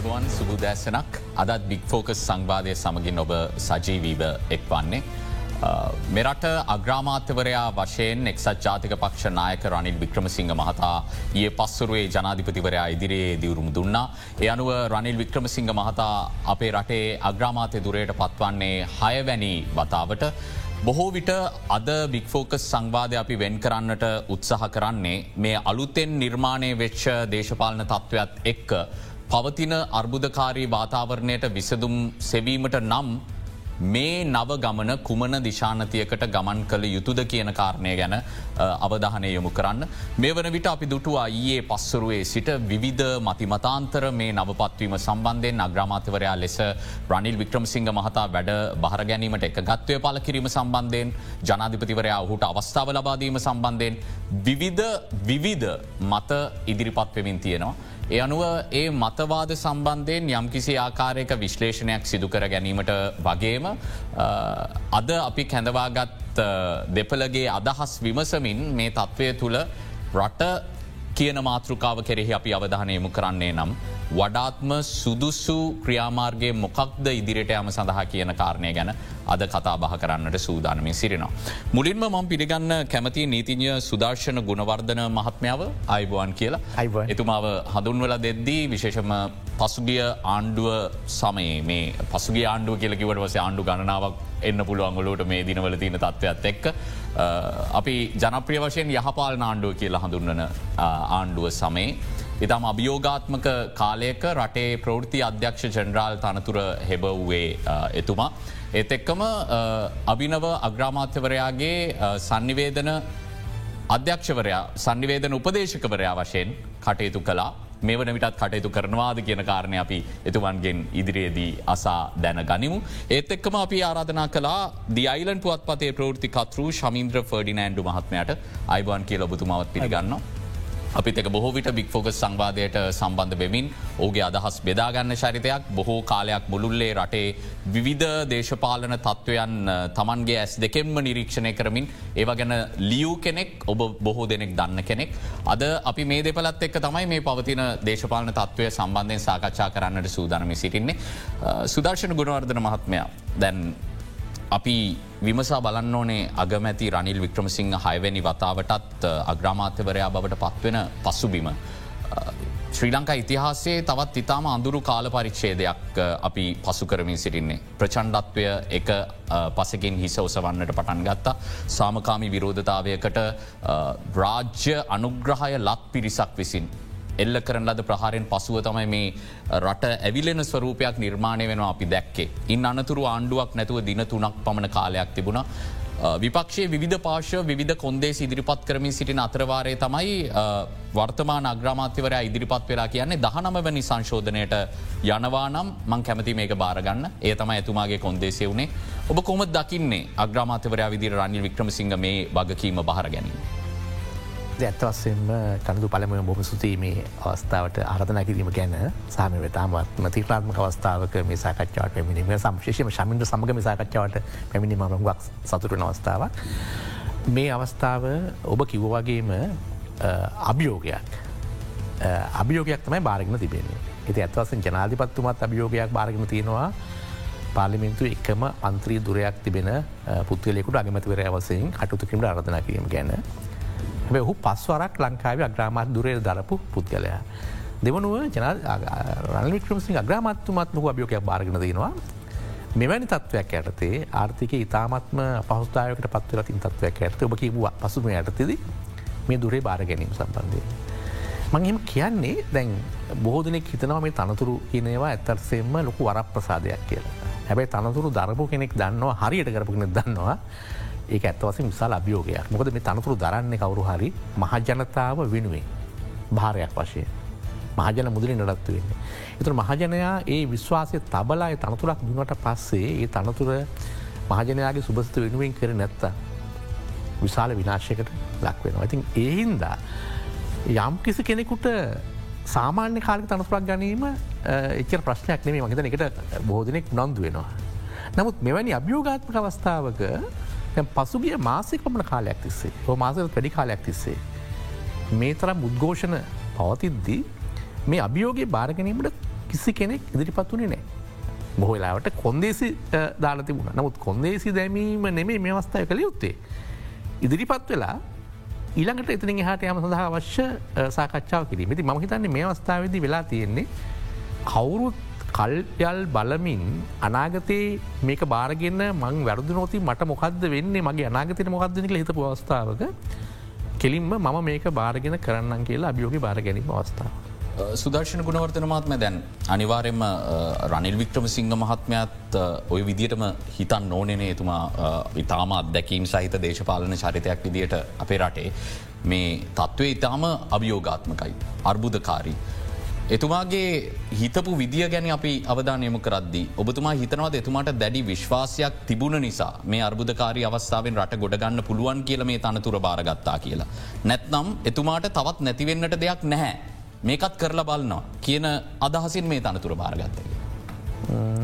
අයිබෝන් සුබුදෑසනක් අදත් බික් ෆෝකස් සංවාධය සමගින් ඔබ සජීවීව එක් වන්නේ. මෙරට අග්‍රාමාත්‍යවරයා වශයෙන් එක්සත් ජාතික පක්ෂ නායක රනිල් වික්‍රමසිංහ මහතා ඒ පස්සරුවේ ජනාධිපතිවරයා ඉදිරියේ දිවරුම් දුන්නා. ඒ අනුව රනිල් වික්‍රමසිංහ මහතා අපේ රටේ අග්‍රාමාත්‍ය දුරයට පත්වන්නේ හයවැනි වතාවට. බොහෝ විට අද බික්‍ෆෝකස් සංවාධය අපි වෙන් කරන්නට උත්සාහ කරන්නේ මේ අලුතෙන් නිර්මාණය වෙච්ච දේශපාලන තත්ත්වයක් එක්ක පවතින අර්බුදකාරී වාතාවරණයට විසදුම් සෙවීමට නම් මේ නව ගමන කුමන දිශානතියකට ගමන් කළ යුතුද කියන කාරණය ගැන අවධානය යොමු කරන්න. මේ වන විට අපි දුටුවා ඊයේ පස්සරුවේ සිට විවිධ මතිමතාන්තර මේ නවපත්වීම සම්බන්ධයෙන් අග්‍රාමාතවරයා ලෙස රනිල් වික්‍රමසිංහ මහතා වැඩ බහර ගැනීමට එක ගත්වය පල කිරීම සම්බන්ධයෙන් ජනාධිපතිවරයා ඔහුට අවස්ථාව ලබාදීම සම්බන්ධයෙන් විවිධ විවිධ මත ඉදිරිපත් වෙමින් තියෙනවා. ඒ අනුව ඒ මතවාද සම්බන්ධයෙන් යම්කිසි ආකාරයක විශ්ලේෂණයක් සිදුකර ගැනීමට වගේම අද අපි කැඳවාගත් දෙපලගේ අදහස් විමසමින් මේ තත්ත්වය තුළ රට කියන මාතෘකාව කෙරෙහි අපි අවධානයමු කරන්නේ නම්. වඩාත්ම සුදුස්සු ක්‍රියාමාර්ගය මොකක්ද ඉදිරිට යම සඳහා කියන කාරණය ගැන අද කතා බහ කරන්නට සූදානමින් සිරිනවා. මුලින්ම මම පිළිගන්න කැමති නීතිඥ සුදර්ශන ගුණවර්ධන මහත්මාව අයිබුවන් කියලා අයිබ එතුමාව හඳුන්වල දෙද්දී විශේෂම පසුගිය ආණ්ඩුව සමයේ මේ පසුගේ ආණ්ඩුව කියලකිවට වස ආණ්ඩු ගණනාවක් එන්න පුළුවන්ගලට මේ දිනවල තින තත්ත්වත් එක්ක. අපි ජනප්‍රිය වශයෙන් යහපාල ආණ්ඩුව කියලා හඳුන්වන ආණ්ඩුව සමේ. ඉතාම අභියෝගාත්මක කාලයක රටේ ප්‍රෘති අධ්‍යක්ෂ ජනරාල් තනතුර හෙබ වූේ එතුමා. ඒත් එක්කම අභිනව අග්‍රාමාත්‍යවරයාගේ සන්නිවේදන අධ්‍යක්ෂවරයා සන්නිවේදන උපදේශකවරයා වශයෙන් කටයුතු කලා මේ වන විටත් කටයුතු කරනවාද කියන කාරණය අපි එතුවන්ගෙන් ඉදිරියේදී අසා දැන ගනිමු. ඒත් එක්කම අපි ආරාධනා කලා දියිලන් පුවත් පතේ ප්‍රෘති කතරු ශමීන්ද්‍ර ෆර්ඩිනෑන්ඩු මහත්මයට අයිබන් කියල ඔබතුමාවත් පිළිගන්නවා. අපිත් එක බොහෝ විට බික් ෆෝකස් සංවාධයට සම්බන්ධ වෙමින් ඕගේ අදහස් බෙදාගන්න චරිතයක් බොහෝ කාලයක් මුළුල්ලේ රටේ විවිධ දේශපාලන තත්ත්වයන් තමන්ගේ ඇස් දෙකෙන්ම නිරීක්ෂණය කරමින් ඒව ගැන ලියූ කෙනෙක් ඔබ බොහෝ දෙනෙක් දන්න කෙනෙක්. අද අපි මේ දෙපලත් එක් තමයි මේ පවතින දේශපාලන තත්ත්වය සම්බන්ධයෙන් සාකච්ඡා කරන්නට සූදානමි සිටින්නේ. සුදර්ශන ගුණවර්ධන මහත්මයා දැන් අපි විමසා බලන්න ඕනේ අගමැති රනිල් වික්‍රමසිංහ හයවැනි වතාවටත් අග්‍රාමාත්‍යවරයා බවට පත්වෙන පසුබිම. ශ්‍රී ලංකා ඉතිහාසේ තවත් ඉතාම අඳුරු කාල පරිච්ෂේදයක් අපි පසු කරමින් සිටින්නේ. ප්‍රචන්්ඩත්වය එක පසකින් හිස ඔසවන්නට පටන් ගත්තා. සාමකාමි විරෝධතාවයකට රාජ්‍ය අනුග්‍රහය ලත් පිරිසක් විසින් එල්ල කරන ලද ප්‍රහාරෙන් පසුව තමයි මේ රට ඇවිලෙන ස්වරූපයක් නිර්මාණය වෙනවා අපි දැක්කේ. ඉන් අනතුරු ආණ්ඩුවක් නැතුව දින තුනක් පමණ කාලයක් තිබුණ. විපක්ෂයේ විධ පාශ විධ කොන්දේ ඉදිරිපත් කරමින් සිටින අතරවාරය තමයි වර්තමාන අග්‍රමාත්‍යවරය ඉදිරිපත් වෙලා කියන්නේ දහනමවැනි සංශෝධනයට යනවානම් මං කැමති මේක බාරගන්න ඒ තම ඇතුමාගේ කොන්දේශය වුණේ ඔබ කොමත් දකින්නේ අග්‍රමාත්‍යවරයා විදිර රනිල් වික්‍රමසිංහ මේ වගකීම බහර ගැනීම. ඇත්තවස්සෙන්ම කඳු පළම බොම සුතීමේ අවස්ථාවට අරධන කිරීම ගැන සාම වෙතාමත්ම තිරාත්මක අවස්ථාවක මේ සාකච්ඡාවට පැමිණීම සම්ශේෂම ශමින්ට සමග සාකච්ඡාවට පැමිණීම මගක් සතුරන අවස්ථාවක්. මේ අවස්ථාව ඔබ කිව්වගේම අභියෝගයක් අභියෝගයක් තමයි බාරගෙන තිබෙන්නේ. ඇති ඇත්වසෙන් ජනාධිපත්තුමත් අභියෝගයක් බාරගෙන තියෙනවා පාලිමින්තු එකම අන්ත්‍රී දුරයක් තිබෙන පුද්ගලෙකුට අගමතිවර අවසයෙන් කටුතුකින්ට අරධන කිරීම ගැන ඔහු පස්වරක් ලංකාව අග්‍රාමත් දුරේ දරපු පුද්ගලයා. දෙවනුව ජන රනිවික්‍රමසි අග්‍රාමත්තුමත් ලොක අභියෝකයක් බාරගෙන දෙනවා. මෙවැනි තත්වයක් ඇතේ ආර්ථික ඉතාමත්ම පහස්ථාවකට පත්වලතින් තත්වයක් ඇත ඔබ කිවූ පසුම ඇතතිද මේ දුරේ බාර ගැනීම සම්බන්ධය. මංහෙම කියන්නේ දැන් බෝධනෙක් හිතනව මේ තනතුරු කියනවා ඇත්තර්සෙන්ම ලොකු වරක් ප්‍රසාදයක් කියලා. හැබැයි තනතුරු දරපු කෙනෙක් දන්නවා හරියට කරපුෙනෙක් දන්නවා ඒ ඇත්තවසින් විසාල් අභියෝගයක් මොකද මේ තනතුරු දරන්න කවරු හරි මහජනතාව වෙනුවෙන් භාරයක් වශය මහජන මුදලි නඩත්තු වෙන්නේ. එතුර මහජනයා ඒ විශ්වාසය තබලාය තනතුරක් දුනට පස්සේ ඒ තනතුර මහජනයාගේ සුභස්ත වෙනුවෙන් කර නැත්ත විශාල විනාශයකට ලක්වෙනවා. ඉතින් ඒහින්දා යම් කිසි කෙනෙකුට සාමාන්‍ය කාලක තනතුරක් ගැනීම එච්ච ප්‍රශ්නයක් නෙමේ මහිතන එකට බෝධනෙක් නොන්දු වෙනවා. නමුත් මෙවැනි අභියෝගාත්මක අවස්ථාවක පසුගිය මාසෙක් පමණ කාලයක් තිස්සේ හෝ මාසල වැඩි කාලයක් තිස්සේ. මේ තරම් උද්ඝෝෂණ පවතිද්දී මේ අභියෝගේ භාරගැනීමට කිසි කෙනෙක් ඉදිරිපත් වනේ නෑ. බොහලාවට කොන්දේසි දාලා තිබුණ නමුත් කොන්දේසි දැමීම නෙමේ මේ අවස්ථාය කළ යුත්තේ. ඉදිරිපත් වෙලා ඊළඟට එතනින් හට යම සඳහා අවශ්‍ය සාකච්ඡාව කිරීමති ම හිතන්නේ මේ අවස්ථාවද වෙලා තියෙන්නේ කවුරුත් කල්යල් බලමින් අනාගතයේ මේක බාරගන්න මං වැරදු නොති මට මොකක්ද වෙන්නේ මගේ අනාගතයට මොකක්දනික හිතපු අවස්ථාවක කෙලින්ම මම මේක බාරගෙන කරන්න කියලා අභියෝග බාර ගැනීම අවස්ථාව. සුදර්ශන ගුණවර්තන මහත්ම දැන් අනිවාරෙන්ම රනිල් වික්‍රම සිංහ මහත්මයත් ඔය විදිටම හිතන් නෝනනේ එතුමා ඉතාම අත්දැකීම් සහිත දේශපාලන චරිතයක් විදියට අපේ රටේ මේ තත්ත්වය ඉතාම අභියෝගාත්මකයි. අර්බුදකාරී. එතුමාගේ හිතපු විදිිය ගැන අපි අවධානයම කරද්දි. ඔබතුමා හිතනවද එතුමාට දැඩි විශ්වාසයක් තිබුණ නිසා මේ අර්බුදකාරී අවස්ථාවෙන් රට ගොඩගන්න පුළුවන් කියල මේ තනතුර බාරගත්තා කියලා. නැත්නම් එතුමාට තවත් නැතිවෙන්නට දෙයක් නැහැ. මේකත් කරලා බලන්නවා කියන අදහසින් මේ තනතුර භාරගත්තය.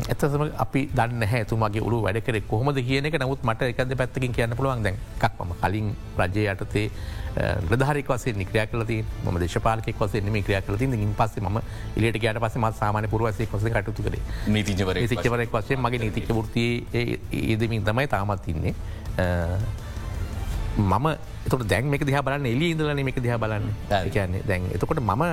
ඇතසම අපි දන්න හැතුමගේ උළු වැඩකර කොහොමද කියන එක නමුත් මට එකද පැත්තකින් කියන්න පුළුවන් දැන් එකක්ම කලින් රජය යටතේ ප්‍රධාරක වසේ නික්‍රිය කලති ම දේශපාලක වසේ නිම ක්‍රිය කලති ඉන් පස්සේ ම ඉලට ගට පස ම සාමාන පුරුවසේ කොස කටතු කරේ නීතිජවර සිච්චවරක් වසේ මගේ නීතික ෘතිය ඒදමින් තමයි තාමත් ඉන්නේ. මම එතට දැන් මේක දිහ බලන්න එලි ඉදලන මේක දිහ බලන්න. කියන්නේ දැන් එතකොට මම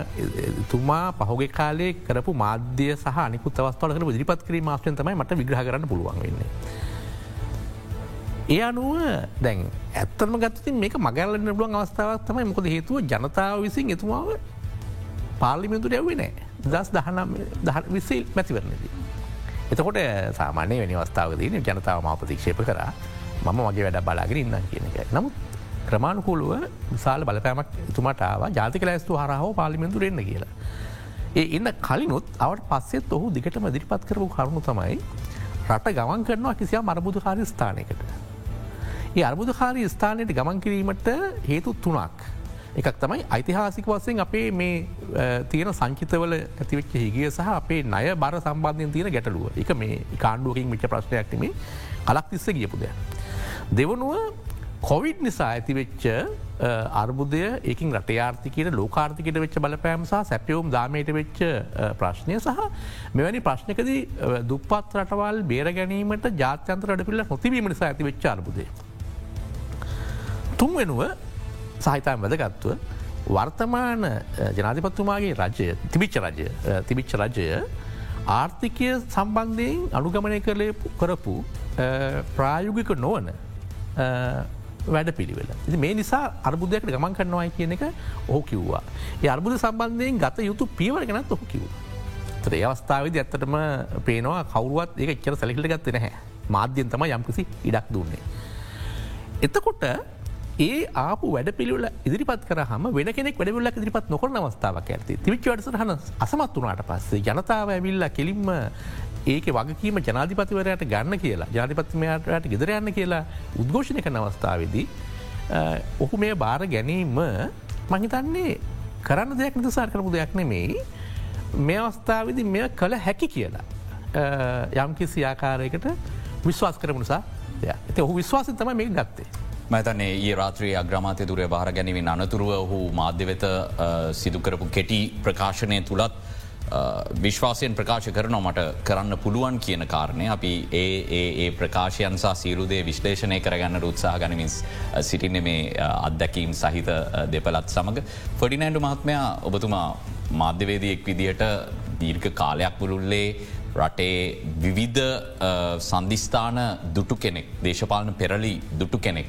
තුමා පහුගේ කාලේ කරපු මාධ්‍ය සහ නිකුත් අවස්ථාවල කර දිරිපත් කිරීම මාස්ටෙන් තමයි මට විග්‍රහ කරන්න පුළුවන් වෙන්නේ. ඒ අනුව දැන් ඇත්තම ගත්තින් මේක මගල්ලන්න බලුවන් අවස්ථාවක් තමයි මොකද හේතුව ජනතාව විසින් එතුමාව පාලිමිතුර ඇවේ නෑ දස් දහනම් විසිල් මැතිවරණදී. එතකොට සාමානය වැනි අවස්ථාවදීන ජනතාව මා ප්‍රතික්ෂේප කරා මම වගේ වැඩ බලාගෙන ඉන්න කියන එක. නමුත් ක්‍රමාණුකූලුව විශාල බලපෑමක් තුමටාව ජාතික ලැස්තු හරහෝ පාලිමෙන්තු රෙන්න්න කියලා. ඒ ඉන්න කලිනුත් අවට පස්සෙත් ඔහු දිගට මදිරිපත් කරපු කරුණු තමයි රට ගමන් කරනවා කිසියා මරබුදුකාරි ස්ථානයකට. ඒ අර්බුදකාරී ස්ථානයට ගමන් කිරීමට හේතු තුනක්. එකක් තමයි ඓතිහාසික වසයෙන් අපේ මේ තියෙන සංචිතවල ඇතිවෙච්ච හිගිය සහ අපේ නය බර සම්බන්ධයෙන් තියෙන ගැටලුව එක මේ කාණ්ඩුවකින් මිච ප්‍රශ්නයක්ටම කලක් තිස්ස ගියපුදය. දෙවනුව කොවිඩ් නිසා ඇතිවෙච්ච අර්බුදය ඒකින් රටයාර්ථිකට ලෝකාර්ථිකට වෙච්ච බලපෑම්සා සැපියවුම් දාමයට වෙච්ච ප්‍රශ්නය සහ මෙවැනි ප්‍රශ්නකද දුපත් රටවල් බේර ගැනීමට ජාත්‍යන්තර අඩපිල්ල නොතිබීම නිසා ඇති වෙච්ච අර්බුදය. තුන් වෙනුව සහිතන් වැදගත්තුව වර්තමාන ජනාධිපත්තුමාගේ රජය තිබිච්ච රජය තිබිච්ච රජය ආර්ථිකය සම්බන්ධයෙන් අනුගමනය කරලය කරපු ප්‍රායුගික නොවන වැඩ පිළිවෙල. මේ නිසා අර්බුදයකට ගමන් කරනවායි කියන එක ඕ කිව්වා. ඒ අර්බුද සම්බන්ධයෙන් ගත යුතු පියවර ගැනත් ඔහු කිව්. ඒ අවස්ථාවද ඇත්තටම පේනවා කවරුවත් ඒ එච්චර සැලිහිට ගත්ත නැහැ මාධ්‍යන් තම යම්කිසි ඉඩක් දුන්නේ. එතකොට ඒ ආපු වැඩ පිළිවල ඉදිරිපත් කරහම වෙන කෙනෙක් වැඩවිල්ල ඉදිරිපත් නොකරන අවස්ථාවක් ඇති තිවිච්වටසහන අසමත් වනාට පස්සේ ජනතාව ඇවිල්ලා කෙලින්ම ඒක වගකීම ජනාධිපතිවරයට ගන්න කියලා ජාතිපත්මයාට ගෙදර යන්න කියලා උද්ඝෝෂණය කන අවස්ථාවදී ඔහු මේ බාර ගැනීම මහිතන්නේ කරන්න දෙයක් නිදසාර කරපු දෙයක් නෙමෙයි. මේ අවස්ථාවදි මෙය කළ හැකි කියලා. යම් කිසි ආකාරයකට විශ්වාස් කරපු නිසා ඇති ඔහු විශ්වාසන් තම මේ ගත්තේ. මතන්නේ ඒ රාත්‍රයේ අග්‍රමාතය දුරේ බාර ගැනීම අනතුරුව ඔහු මාධ්‍ය වෙත සිදුකරපු කෙටි ප්‍රකාශනය තුළත් විශ්වාසයෙන් ප්‍රකාශ කරනවා මට කරන්න පුළුවන් කියන කාරණය අපි ඒ ඒ ප්‍රකාශයන්සා සීරුදේ විශ්ලේෂණය කරගන්න උත්සා ගනිමින් සිටින්න මේ අත්දැකීම් සහිත දෙපලත් සමඟ ෆොඩිනෑන්ඩු මහත්මයා ඔබතුමා මාධ්‍යවේදියෙක් විදිහට දීර්ඝ කාලයක් පුරුල්ලේ රටේ විවිධ සන්ධිස්ථාන දුටු කෙනෙක් දේශපාලන පෙරලි දුටු කෙනෙක්.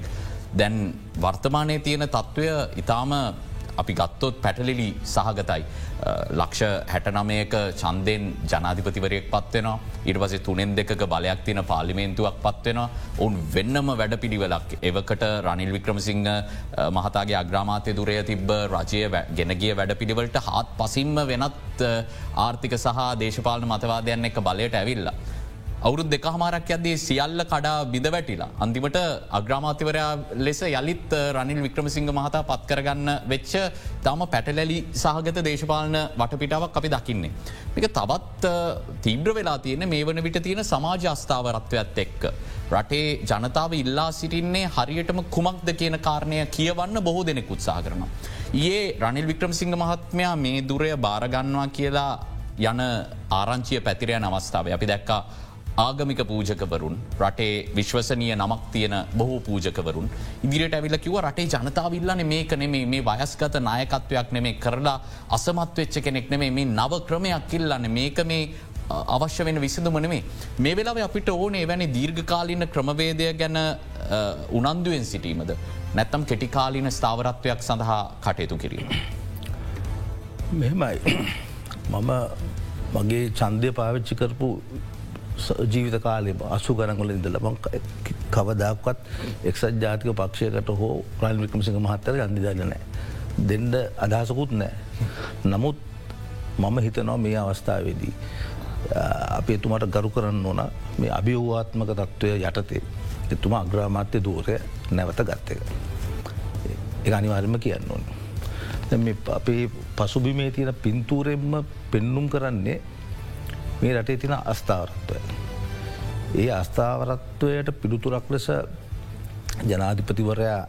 දැන් වර්තමානය තියෙන තත්ත්වය ඉතාම අපි ගත්තොත් පැටලිලි සහගතයි. ලක්ෂ හැටනමයක චන්දෙන් ජනාධිපතිවරයෙක් පත්වෙනවා ඉට පසේ තුනෙන් දෙක බලයක් තින පාලිමේන්තුවක් පත්වෙනවා ඔවුන් වෙන්නම වැඩ පිළිවෙලක් එවකට රනිල් වික්‍රමසිංහ මහතාගේ අග්‍රාමාතය දුරය තිබ්බ රජය ගෙනගිය වැඩ පිළිවලට හත් පසින්ම වෙනත් ආර්ථික සහ දේශපාලන මතවාදයන්න එක බලයට ඇවිල්ලා. අවුරුත් දෙක හමාරක් යද්දී සියල්ල කඩා බිඳ වැටිලා. අන්තිමට අග්‍රාමාතිවරයා ලෙස යළිත් රනිල් වික්‍රමසිංහ මහතා පත්කරගන්න වෙච්ච තම පැටලැලි සහගත දේශපාලන වටපිටාවක් අපි දකින්නේ. එක තවත් තීබ්‍ර වෙලා තියෙන මේ වන විට තියෙන සමාජ අස්ථාවරත්වයක්ත් එක්ක. රටේ ජනතාව ඉල්ලා සිටින්නේ හරියටම කුමක්ද කියන කාරණය කියවන්න බොහෝ දෙනෙක් උත්සා කරන. ඒ රනිල් වික්‍රමසිංහ මහත්මයා මේ දුරය භාරගන්නවා කියලා යන ආරංචිය පැතිරයන අවස්ථාව අපි දැක්කා ආගමික පූජකවරුන් රටේ විශ්වසනය නමක් තියෙන බොහෝ පූජකවරුන් ඉදිරියට ඇවිල කිව රටේ ජනතාවිල්ලන මේක නෙමේ මේ වයස්ගත නායකත්වයක් නෙමේ කරලා අසමත්වෙච්ච කෙනෙක් නෙමේ මේ නව ක්‍රමයක් කිල්ලන්න මේක මේ අවශ්‍ය වෙන විසිදුම නෙමේ. මේ වෙලාව අපිට ඕනේ වැනි දීර්ඝකාලින ක්‍රමවේදය ගැන උනන්දුවෙන් සිටීමද? නැත්තම් කෙටිකාලින ස්ථාවරත්වයක් සඳහා කටයුතු කිරීම. මෙහෙමයි. මම මගේ චන්දය පාවිච්චි කරපු ජීවිත කාලේ අසු ගරංගල ඉඳල බං කවදක්වත් එක්සත් ජාතික පක්ෂයකට හෝ ප්‍රයිල් වික්‍රමසිංහ මහත්තර අන්දිදාල නෑ. දෙන්ඩ අදහසකුත් නෑ. නමුත් මම හිතනවා මේ අවස්ථාවේදී. අපි එතුමාට ගරු කරන්න ඕන මේ අභිව්වාත්මක තත්ත්වය යටතේ එතුමා අග්‍රාමාත්‍ය දූරය නැවත ගත්ත එක. ඒ අනිවාර්ම කියන්න ඕන. අපේ පසුබිමේ තියෙන පින්තූරෙන්ම පෙන්නුම් කරන්නේ මේ රටේ තින අස්ථාවරත්වය. ඒ අස්ථාවරත්වයට පිළිතුරක් ලෙස ජනාධිපතිවරයා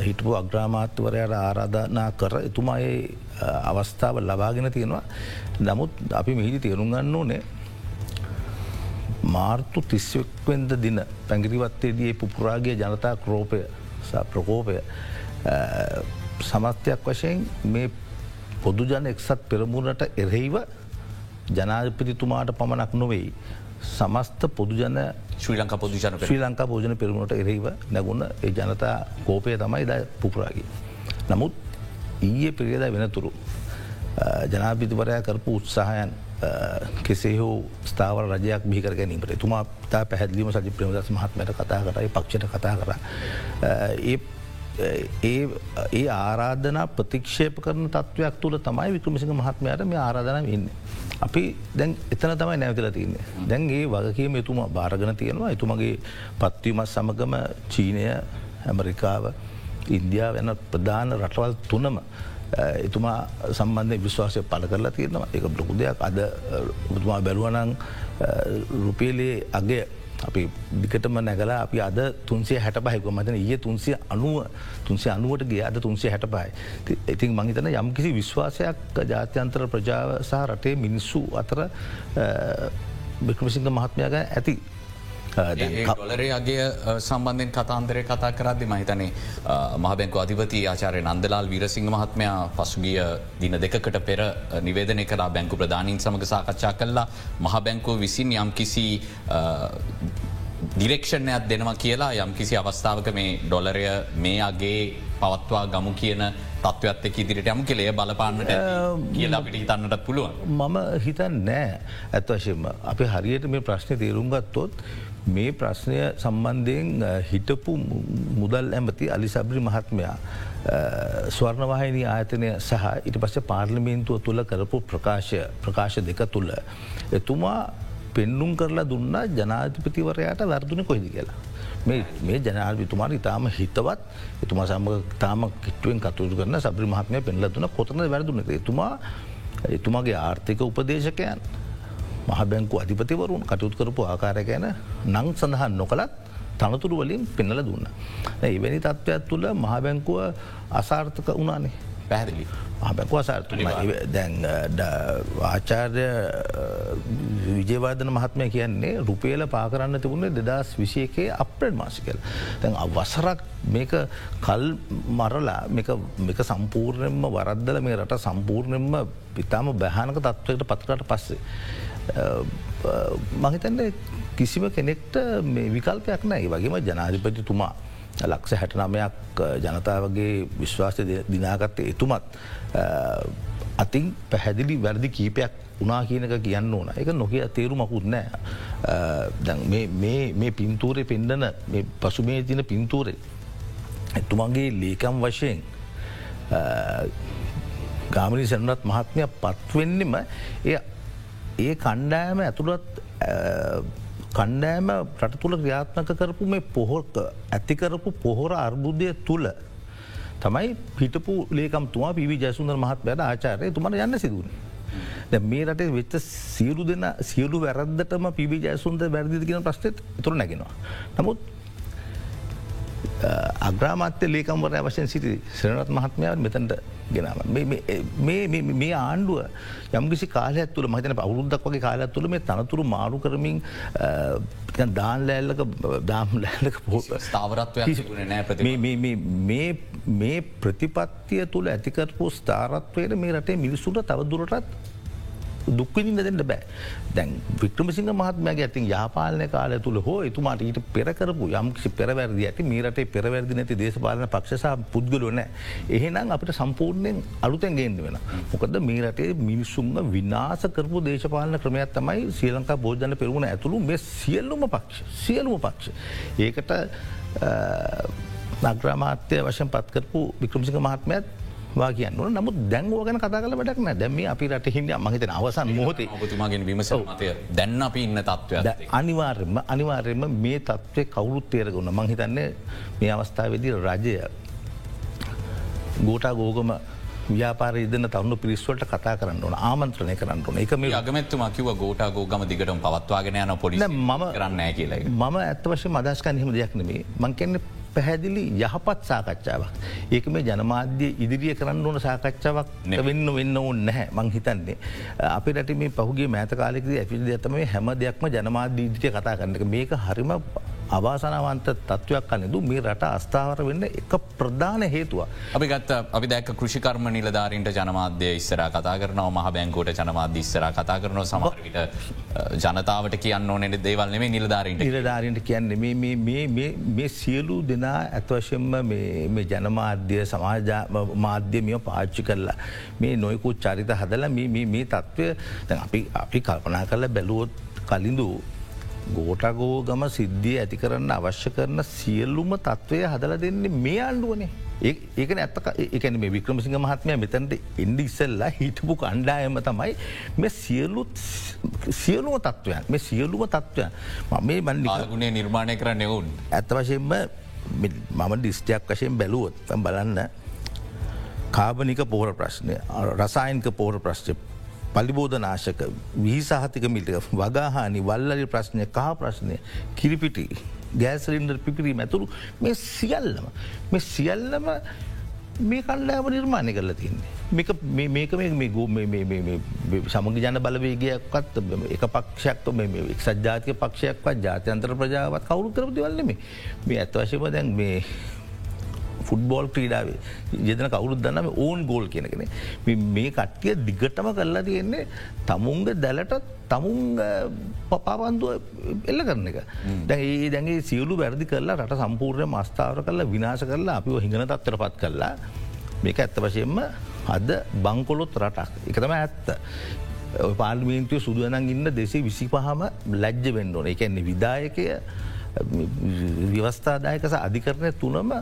හිටපු අග්‍රාමාත්‍යවරයට ආරාධනා කර එතුමා ඒ අවස්ථාව ලබාගෙන තියෙනවා නමුත් අපි මෙහිදි තේරුම් ගන්න ඕනේ මාර්තු තිස්වෙක්වෙන්ද දින පැඟිරිවත්තේදී පුපුරාගේ ජනතා ක්‍රෝපය ප්‍රකෝපය සමස්තයක් වශයෙන් මේ පොදුජන එක්සත් පෙරමුණට එරෙහිව ජනාධපතිතුමාට පමණක් නොවෙයි. සමස්ත පොදුජන ශ්‍රී ලංකා පොදුජන ශ්‍රී ලංකා පෝජන පෙරමුණට එරෙහිව නැගුණ ඒ ජනතා කෝපය තමයි ද පුපුරාගේ. නමුත් ඊයේ පිරියද වෙනතුරු. ජනාපිතිවරයා කරපු උත්සාහයන් කෙසේ හෝ ස්ථාවර රජයක් බිහිකර ගැනීමට තුමා තා පැහැදිලිම සජි ප්‍රමදස් මහත්මයට කතා කරයි පක්ෂට කතා කර. ඒ ඒ ආරාධනා ප්‍රතික්ෂේප කරන තත්වයක් තුළ තමයි වික්‍රමසිංහ මහත්මයට මේ ආරාධන ඉන්න. අපි දැන් එතන තමයි නැවතිල තියන්නේ. දැන්ගේ වගකීම එතුම භාරගන තියෙනවා. එතුමගේ පත්වීමත් සමගම චීනය ඇමරිකාව ඉන්දයා වෙන ප්‍රධාන රටවල් තුනම එතුමා සම්බන්ධය විශ්වාසය පල කරලා තියෙනවා. එක බ්ලොකු දෙයක්. අද තුමා බැලුවනං රුපියලේ අගේ අපි දිකටම නැගලා අපි අද තුන්සේ හැට පහක මතන ඒ තුන්සිය අනුව තුන්සේ අනුවට ගේ අද තුන්සේ හැට පයි ඉතින් මහිතන යම් කිසි විශ්වාසයක් ජාත්‍යන්තර ප්‍රජාව සහ රටේ මිනිස්සු අතර බික්‍රමසිංහ මහත්මයාග ඇති. ොලරේගේ සම්බන්ධෙන් කතාන්දරය කතා කරද්දි මහිතනේ මහබැංකු අධිපති ආචාරය නන්දලාල් වීරසිංහ මහත්මයා පසුගිය දින දෙකට පෙර නිවේදනය කලා බැංකු ප්‍රධානීන් සමඟ සාකච්ඡා කල්ලා මහබැංකුව විසින් යම් කිසි දිරෙක්ෂණයක් දෙනවා කියලා යම් කිසි අවස්ථාවක මේ ඩොලරය මේ අගේ පවත්වා ගමු කියන තත්ත්වත් එක් ඉදිරිට යම කෙළේ බලපාන්නට කියලා අපිට හිතන්නට පුළුවන්. මම හිතන් නෑ ඇත්වශයෙන්ම අපි හරියට මේ ප්‍රශ්නය තේරුම් ගත්තොත් මේ ප්‍රශ්නය සම්බන්ධයෙන් හිටපු මුදල් ඇමති අලිසබ්‍රි මහත්මයා ස්වර්ණවාහිනී ආයතනය සහ ඉට පස්ස පාර්ලිමේන්තුව තුළ කරපු ප්‍රකාශය ප්‍රකාශ දෙක තුළ. එතුමා පෙන්නුම් කරලා දුන්න ජනාධිපතිවරයාට වැරදුන කොහිදි කියලා. මේ ජනාධවිතුමාට ඉතාම හිතවත් එතුමා සම තාම කිටුවෙන් කතුතු කරන සබ්‍රි මහත්මය පෙන්ල දුන කොතන වැරදුන එතුමා එතුමාගේ ආර්ථික උපදේශකයන් මහ බැංකු අධිපතිවරුන් කටයුතු කරපු ආකාරය ගැන නං සඳහන් නොකළත් තනතුරු වලින් පෙන්නල දුන්න. එවැනි තත්ත්වයක් තුළ මහ බැංකුව අසාර්ථක වනානේ පැහැදිලි මහබැකුව අසාර්ථ දැන් ආචාර්ය විජයවාදන මහත්මය කියන්නේ රුපේල පාකරන්න තිබුණේ දෙදස් විසියකේ අප්‍රඩ් මාසිකල්. තැන් වසරක් මේක කල් මරලා මේක සම්පූර්ණයෙන්ම වරද්දල මේ රට සම්පූර්ණයෙන්ම පිතාම බැහනක තත්ත්වයට පත්කට පස්සේ. මහිතන්නේ කිසිම කෙනෙක්ට මේ විකල්පයක් නෑ වගේම ජනාධිපතිතුමා ලක්ෂ හැටනමයක් ජනතාවගේ විශ්වාසය දිනාගත්තේ එතුමත් අතින් පැහැදිලි වැරදි කීපයක් උනා කියනක කියන්න ඕන. එක නොකිය තේරු මකුත් නෑ මේ පින්තූරය පෙන්ඩන පසුමේ තින පින්තූරේ එතුමන්ගේ ලේකම් වශයෙන් ගාමනි සැනත් මහත්මය පත්වෙන්නෙම එය ඒ කණ්ඩෑම ඇතුළත් කණ්ඩෑම රට තුළ ක්‍රියාත්මක කරපු මේ පොහොක ඇතිකරපු පොහොර අර්බුදය තුළ තමයි පිටපු ලේකම්තුවා පිවි ජයසුන්දර මහත් වැඩ ආචාරය තුමට යන්න සිදුවන. මේ රටේ වෙච්ච සියලු දෙන සියලු වැරද්දටම පිවි ජයසුන්ද වැරදිදිගෙන ප්‍රශ්ටත් තුර නැගෙනවා. නමුත් අග්‍රාමාත්‍ය ලේකම්වරය වශයෙන් සිටි සරනත් මහත්මයාව මෙතැන්ට ගෙනම මේ ආණ්ඩුව යම්කිසි කාලයක් තුළ මහිතන අවුරුද්දක් වගේ කාලයක් තුළ මේ තනතුරු මාරු කරමින් දාන් ලෑල්ලක දාම් ලෑල්ලක ස්ථාවරත්වය මේ ප්‍රතිපත්තිය තුළ ඇතිකරපු ස්ථාරත්වයට මේ රටේ මිනිස්සුට තවදුරටත් දුක්විනින්න දෙන්න බෑ දැන් වික්‍රමසිංහ මහත්මයාගේ ඇතින් යාපාලන කාල තුළ හෝ එතුමාට ඊට පෙරකරපු යම්කිසි පෙරවැරදි ඇති මීරටේ පෙරවැරදි නැති දේශපාලන පක්ෂසා පුද්ගලොන එහෙනම් අපිට සම්පූර්ණයෙන් අලුතැන් ගේන්න වෙන. මොකද මේ රටේ මිනිස්සුන්ම විනාස කරපු දේශපාලන ක්‍රමයක් තමයි ශ්‍රී ලංකා බෝජන පෙරුණ ඇතුළු මේ සියල්ලුම පක්ෂ සියලුම පක්ෂ. ඒකට නග්‍රාමාත්‍යය වශයෙන් පත්කරපු වික්‍රමසිංහ මහත්මයත් වා කියන්න නමුත් දැන්ව ගැන කතා කල වැඩක්න දැම අපි රට හිද මහිතන අවසන් මොහොතේ ඔබතුමාගෙන විමස මතය දැන්න අපි ඉන්න තත්ත්ව අනිවාර්යම අනිවාර්යම මේ තත්ත්වය කවුරුත් තේරගුණ මහිතන්නේ මේ අවස්ථාවේදී රජය ගෝටා ගෝගම ව්‍යාපාර ඉදන්න තවුණු පිරිස්වලට කතා කරන්න ඕන ආමන්ත්‍රණය කරන්න ඕන. එක මේ අගමැත්තුම කිව ගෝටා ගෝගම දිගටම පවත්වාගෙන යන පොලි ම කරන්න කියල මම ඇත්තවශය මදස්කන් හිම දෙයක් නෙමේ මංකෙන්න්න පැහැදිලි යහපත් සාකච්ඡාවක්. ඒක මේ ජනමාධ්‍ය ඉදිරිිය කරන්න ඕන සාකච්ඡාවක් වෙන්න වෙන්න ඕන්න නැහැ මං හිතන්නේ. අපි රට මේ පහුගේ මෑත කාලෙකද ඇපිල් ඇතම හැම දෙයක්ම ජනමාධ්‍ය ඉදිරිය කතා කරන්නක මේක හරිම අවාසනවන්ත තත්ත්වයක් කන්නදු මේ රට අස්ථාවර වෙන්න එක ප්‍රධාන හේතුව. අපි ගත් අපි දැක් කෘෂිකර්ම නිලධාරීන්ට ජනමාධ්‍ය ඉස්සර කතා කරනව මහ බැංකෝට ජනමාධ්‍ය ඉස්සර කතා කරන සමහරවිට ජනතාවට කියන්න ඕනෙට දේවල් නෙේ නිලධාරීන්ට. නිලධාරීන්ට කියන්න මේ සියලු දෙනා ඇත්වශයෙන්ම මේ ජනමාධ්‍ය සමාජ මාධ්‍යමිය පාච්චි කරලා මේ නොයකුත් චරිත හදල මේ තත්ත්වය අපි අපි කල්පනා කරල බැලුවොත් කලින්දු ගෝටගෝ ගම සිද්ධිය ඇති කරන්න අවශ්‍ය කරන සියල්ලුම තත්ත්වය හදල දෙන්නේ මේ අන්ඩුවනේ. ඒකන ඇත්තක එකන මේ වික්‍රමසිංහ මහත්මය මෙතැන්ට එන්ඩ ඉස්සල්ලා හිටපු කණ්ඩායම තමයි මේ සියලුත් සියලුම තත්ත්වයන් මේ සියලුම තත්ත්වයන් මේ බන්ඩි ගුණේ නිර්මාණය කර නෙවුන්. ඇත්ත වශයෙන්ම මම ඩිස්ටයක් වශයෙන් බැලුවොත් බලන්න කාබනික පෝර ප්‍රශ්නය රසායන්ක පෝර ප්‍රශ්ච පලිබෝධනාශක වී සහතික මිටික වගාහානි වල්ලලි ප්‍රශ්නය කහ ප්‍රශ්නය කිරිපිටි ගෑසරින්ඩර් පිපිරීම ඇතුරු මේ සියල්ලම මේ සියල්ලම මේ කණ්ඩෑම නිර්මාණය කරලා තින්නේ. මේක මේක මේ ගෝ සමග ජන බලවේගයක්වත් එක පක්ෂයක් එක් සජාතික පක්ෂයක්වත් ජාතයන්තර ප්‍රජාවත් කවරු කරපති වල්ලම මේ ඇත්වශයම දැන් මේ ෆුට්බෝල් ක්‍රීඩාවේ. යෙදන කවුරුත් දන්නම ඕන් ගෝල් කියනකෙන මේ කට්ටිය දිගටම කරලා තියෙන්නේ තමුන්ග දැලට තමුන් පපාපන්දුව එල්ල කරන එක. දැඒ දැගේ සියලු වැරදි කරලා රට සම්පූර්ණය මස්ථාවර කරලා විනාශ කරලා අපිව හිඟන තත්තර පත් කරලා මේක ඇත්ත වශයෙන්ම අද බංකොලොත් රටක්. එකතම ඇත්ත. පාර්මේන්තුව සුදුවනන් ඉන්න දෙසේ විසි පහම ලැජ්ජ වෙන්න ඕන. එකන්නේ විදායකය ව්‍යවස්ථාදායකස අධිකරණය තුනම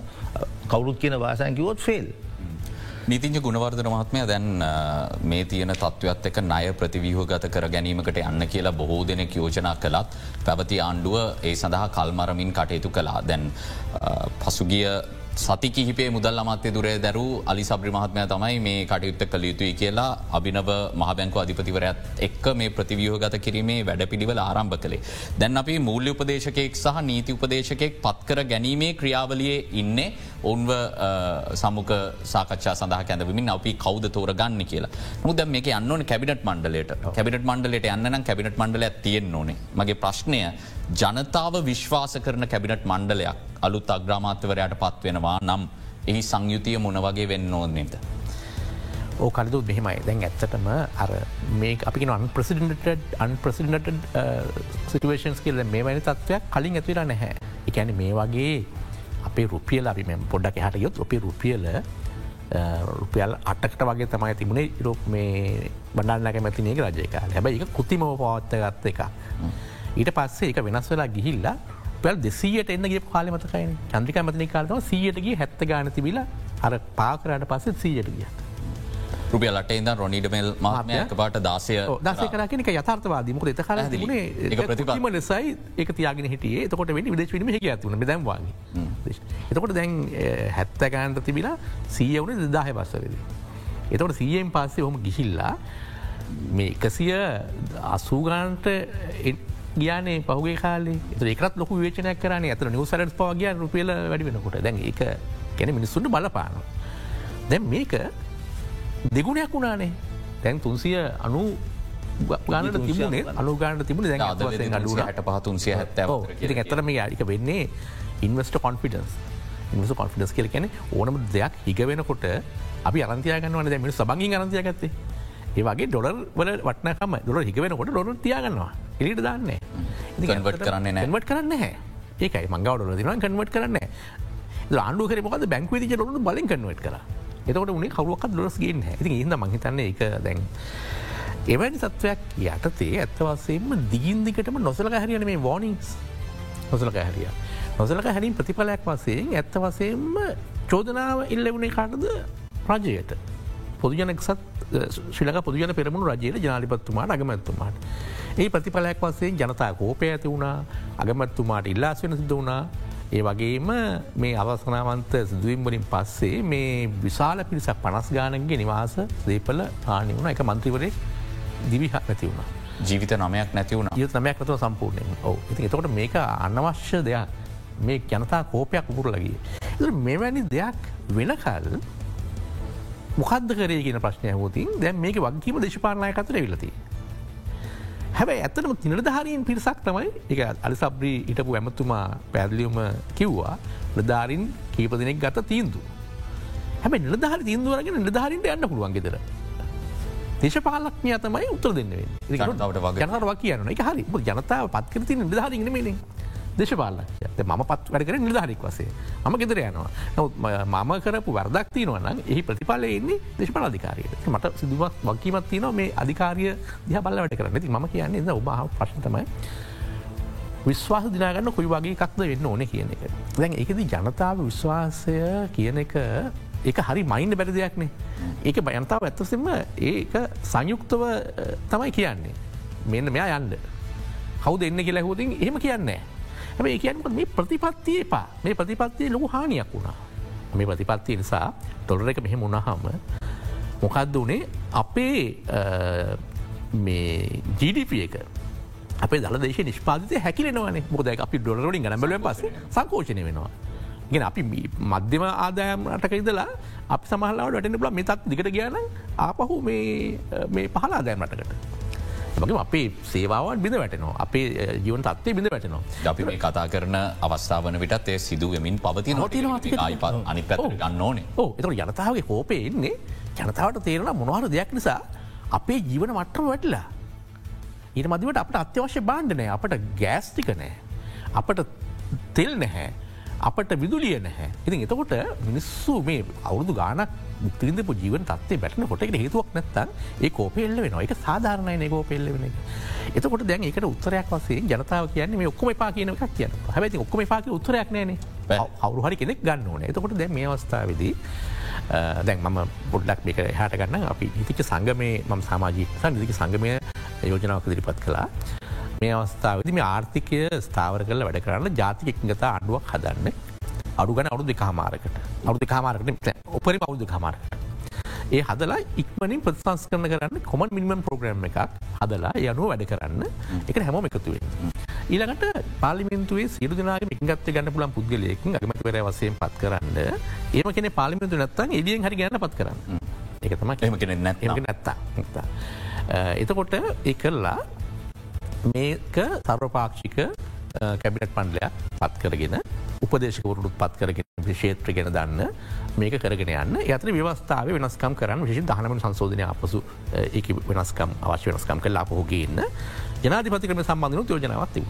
කවුරුත් කියන වාසයන්කිවොත් ෆෙල්. නීතිංජ ගුණවර්ධන මහත්මය දැන් මේ තියන තත්ත්වත් එක ණය ප්‍රතිවීහ ගත කර ගැනීමකට යන්න කියලා බොහෝ දෙනෙක් යෝජනා කළත් පැවති ආණ්ඩුව ඒ සඳහා කල්මරමින් කටයුතු කලා දැන් පසුගිය සති කිහිපේ මුදල් අමාත්‍ය දුරේ දැරු අලි සබ්‍රි මහත්මය තමයි මේ කටයුත්ත කළ යුතුයි කියලා අභිනව මහබැංකු අධිපතිවරත් එක්ක මේ ප්‍රතිවියහ ගත කිරීමේ වැඩ පිළිවල ආරම්භ කළේ. දැන් අපි මූල්‍ය උපදේශකෙක් සහ නීති උපදේශකෙක් පත්කර ගැනීමේ ක්‍රියාවලියේ ඉන්නේ. ඔන්ව සමුක සාකච්ඡා සඳහ කැඳවිමින් අපි කෞද තෝර ගන්න කියලා මුද මේක අන්නන කැබිනට මණ්ඩලට කැබිනට මණ්ඩලට යන්න කැබිනට මණ්ඩල තියෙන් ඕනේ. මගේ ප්‍රශ්නය ජනතාව විශ්වාස කරන කැබිනට මණ්ඩලයක් අලුත් අග්‍රාමාත්‍යවරයට පත්වෙනවා නම් එහි සංයුතිය මොන වගේ වෙන්න ඕනෙද. ඕ කලදු මෙහෙමයි දැන් ඇත්තටම අර මේ අපි අන් ප්‍රසිඩට අන් ප්‍රසිඩට සිටුවේෂන්ස් කියල මේ වැනි තත්වයක් කලින් ඇතිර නැහැ. එකැන මේ වගේ අපේ රුපියල අපි මෙ පොඩ්ඩක් හට යොත් ඔපේ රුපියල රුපියල් අටකට වගේ තමයි තිබුණේ ඉරොප මේ බඩන්නක මැතිනක රජයක හැබයි එක කුතිමව පවත්ත ගත්ත එක. ඊට පස්සේ එක වෙනස් වෙලා ගිහිල්ලා පල් දෙසියට එන්නගේ කාලමතකයි චන්ද්‍රික මතනි කාලතම සියයටගේ හැත්ත ගාන තිබිල අර පාකරට පස්සේ සීයට ගිය. රුපියලට ඉද රොනිඩමල් මාමයක පාට දාසය දස කරනක යථර්තවාදීමක එත කල තිබුණේ ප්‍රතිම ලෙසයි එක තියාගෙන හිටියේ. තකොට වැඩි විදේශවීම හ ඇතුන දැම්වාගේ එතකොට දැන් හැත්තකෑන්ට තිබිලා සීයවුණ දෙදාහ පස්සවෙද. එතකොට සීයෙන් පස්සේ හොම ගිහිල්ලා මේ එකසිය අසූගාන්ට ගියානේ පහුගේ කාලේ. ඒකත් ලොක වේචනයක් කරන. ඇතර නිවසරට පවගිය රුපියල වැඩි වෙනකොට. දැන් ඒක කැන මිනිස්සුන්ට බලපාන. දැන් මේක දෙගුණයක් වුණානේ. දැන් තුන්සිය අනු ගානට තිබුණේ අනුගානට තිබුණ දැන් අඩුවට හට පහතුන්සිය ඉති ඇතරම යාරික වෙන්නේ ඉන්වස්ට කොන්ෆිඩන්ස් ඉන්වස කොන්ෆිඩස් කියල කැන ඕනම දෙයක් හිග වෙනකොට අපි අරන්තියගන්නවන දැමිනි සබංගින් අරන්තිය ගත්තේ ඒවගේ ඩොලර් වල වටනකම ඩොල හිගවෙනකොට ඩොර තියාගන්නවා. එලිට දන්නේ. කන්වට කරන්න නැවට කරන්න හැ ඒකයි මංගව ඩොල දින කන්වට කරන්න ආණ්ඩු කර මොකද බැංකවේති ොලු බලින් කන්වට කර එතකට උනේ කරුවක් දොස් ගෙන් ඇති ඉද මහිතන්න එක දැන් එවැනි සත්වයක් යටතේ ඇත්තවසේම දීන්දිකටම නොසලක හැරියන මේ වෝනිික්ස් නොසලක හැරිය. නොසලක හැරින් ප්‍රතිඵලයක් වසයෙන් ඇත්ත වසයෙන්ම චෝදනාව ඉල්ලවුණේ කාටද? රජයට. පොදුජනක්සත් ශිලක පුදුජන පෙරමුණු රජයට ජනාලිපත්තුමාට අගමැත්තුමාට. ඒ ප්‍රතිඵලයක් වසේ ජනතා කෝපය ඇති වුණා අගමැත්තුමාට ඉල්ලාස් වෙන සිද වුණා ඒ වගේම මේ අවසනාවන්ත සිදුවම්වලින් පස්සේ මේ විශාල පිරිසක් පනස් ගානගේ නිවාස දීපල ආනි වුණ එක මන්ත්‍රීවරේ දිවිහ නැති වුණ. ජීවිත නමයක් නැති වුණ ඒ නමයක් නතුව සම්පූර්ණයෙන් ඕ ඉති එතකොට මේක අනවශ්‍ය දෙයක් මේ ජනතා කෝපයක් උපුරලගේ. මෙවැනි දෙයක් වෙනකල් මොකක්ද කරේගෙන ප්‍රශ්නය හෝතින් දැන් මේක වගකීම දේශපාලනය කතර විලති. හැබැයි ඇත්තනම තිනදහරීන් පිරිසක් තමයි එක අලි සබ්‍රී හිටපු ඇමතුමා පැදිලියුම කිව්වා ලධාරින් කීප දෙනෙක් ගත තීන්දු. හැබ නිලධහර තිීන්දුවරගෙන නිලධාරින්ට යන්න පුළුවන් ගෙදර. දේශපාලක්ඥ තමයි උත්තර දෙන්න ජනතාවට වගේ කියන්න එක හරි. ජනතාව පත්කරති නිධාරගෙන මේනේ දේශපාලක්ය මම පත් වැඩ කර නිධාරික් වසේ ම ගෙදර යනවා. නවත් මම කරපු වර්දක් තියනවන්න එහි ප්‍රතිඵල එන්නේ දේශපාල අධිකාරයට. මට සිදුවක් වකීමත් තියන මේ අධිකාරය දිහ බල්ල වැට කරන්න. ති ම කියන්නේ ඔබ ප්‍රශ්නතමයි විශ්වාස දිනාගන්න කොයි වගේ එකක්ද වෙන්න ඕන කියන එක. දැන් එකද ජනතාව විශ්වාසය කියන එක ඒක හරි මයින්ඩ බැරි දෙයක්නේ ඒක බයන්තාව ඇත්තසෙම ඒක සංයුක්තව තමයි කියන්නේ. මෙන්න මෙයා යන්න. කවු දෙන්න කියලා හෝතින් එහෙම කියන්නේ හැම ඒ කියන්නක මේ ප්‍රතිපත්තිය එපා. මේ ප්‍රතිපත්තිය ලොකු හානියක් වුණා. මේ ප්‍රතිපත්තිය නිසා ටොල්ර එක මෙහෙම උුණහම මොකක්ද වනේ? අපේ මේ ජීඩප එක අප දලදේශ නිෂ්පාතිය හැකිලෙනවන. මොද අපි ඩොලරින් ගනබල පස සංකෝෂණය වෙනවා. ගෙන අපි මධ්‍යම ආදායම් රටක ඉදලා අපි සමහලාවට වැටෙන බල මේ තත් දිකට ගයන ආපහු මේ පහලා ආදායම් රටකට. මගේ අපේ සේවාවන් බිඳ වැටනවා. අපේ ජීවන් තත්වේ බිඳ වැටනවා. අපි මේ කතා කරන අවස්ථාවන විටත් ඒ සිදුවමින් පවති අයිපත් අනි ගන්න ඕනේ. ඕ එත ජනතාවගේ කෝපය එන්නේ ජනතාවට තේරෙන මොනවාර දෙයක් නිසා අපේ ජීවන මට්ටම වැටලා. ඊට මදිවට අපට අත්‍යවශ්‍ය බාණ්ඩනෑ අපට ගෑස්ටික නෑ. අපට තෙල් නැහැ. අපට විදුලිය නැහැ. ඉතින් එතකොට මිනිස්සු මේ අවුදු ගානක් මුක්තිරින්දපු ජීවන් තත්ේ බැටන කොට හේතුවක් නැත්තන් ඒ කෝපෙල්ල වෙන එක සාධාරණය කෝපෙල්ල වෙන එක. එතකොට දැන් එකට උත්තරයක් වසේ ජනතාව කියන්නේ මේ ඔක්කොම පා කියන එකක් කියන හැබැති ඔක්කොම පාක උත්තරයක් නෑන අවරු හරි කෙනෙක් ගන්න ඕන. එතකොට දැන් මේ අවස්ථාවදී දැන් මම පොඩ්ඩක් මේක හට ගන්න. අපි ඉතික සංගමේ මම සමාජී නිදික සංගමය යෝජනාවක දිරිපත් කලා මේ අවස්ථාවද මේ ආර්ථිකය ස්ථාවර කල වැඩ කරන්න ජාතික එකගත අඩුවක් හදන්න අඩුගන අවුදු දෙකාමාරකට අවුදු කාමාරකට උපරි අවුදු කාමාරකට. ඒ හදලා ඉක්මනින් ප්‍රතිසංස් කරන කරන්න කොමන් මිනිමම් ප්‍රෝග්‍රම් එකක් හදලා යනුව වැඩ කරන්න. එක හැමෝම එකතුවේ. ඊළඟට පාලිමින්තුවේ සිරු දෙනාගේ එකගත්ත ගන්න පුලන් පුද්ගලයක ගමතිවර වසයෙන් පත් කරන්න. ඒම කෙන පාලිමිතු නැත්තන් එලියෙන් හරි ගැන පත් කරන්න. එකතම එම කෙන නැත්තා. එතකොට ඒ කරලා මේක සර්වපාක්ෂික කැබිනට් පන්ඩලයක් පත් කරගෙන උපදේශකවරුත් පත් කරගෙන ශේත්‍ර ගෙන දන්න මේක කරගෙන යන්න ඇතර ව්‍යවස්ථාව වෙනස්කම් කරන්න විශි දහනම සංශෝධනය අපසු ඒ වෙනස්කම් අවශ්‍ය වෙනස්කම් කල්ලා පහෝගන්න ජනාධිපති කරන සම්බන්ධනු යෝජනාවත්තිව.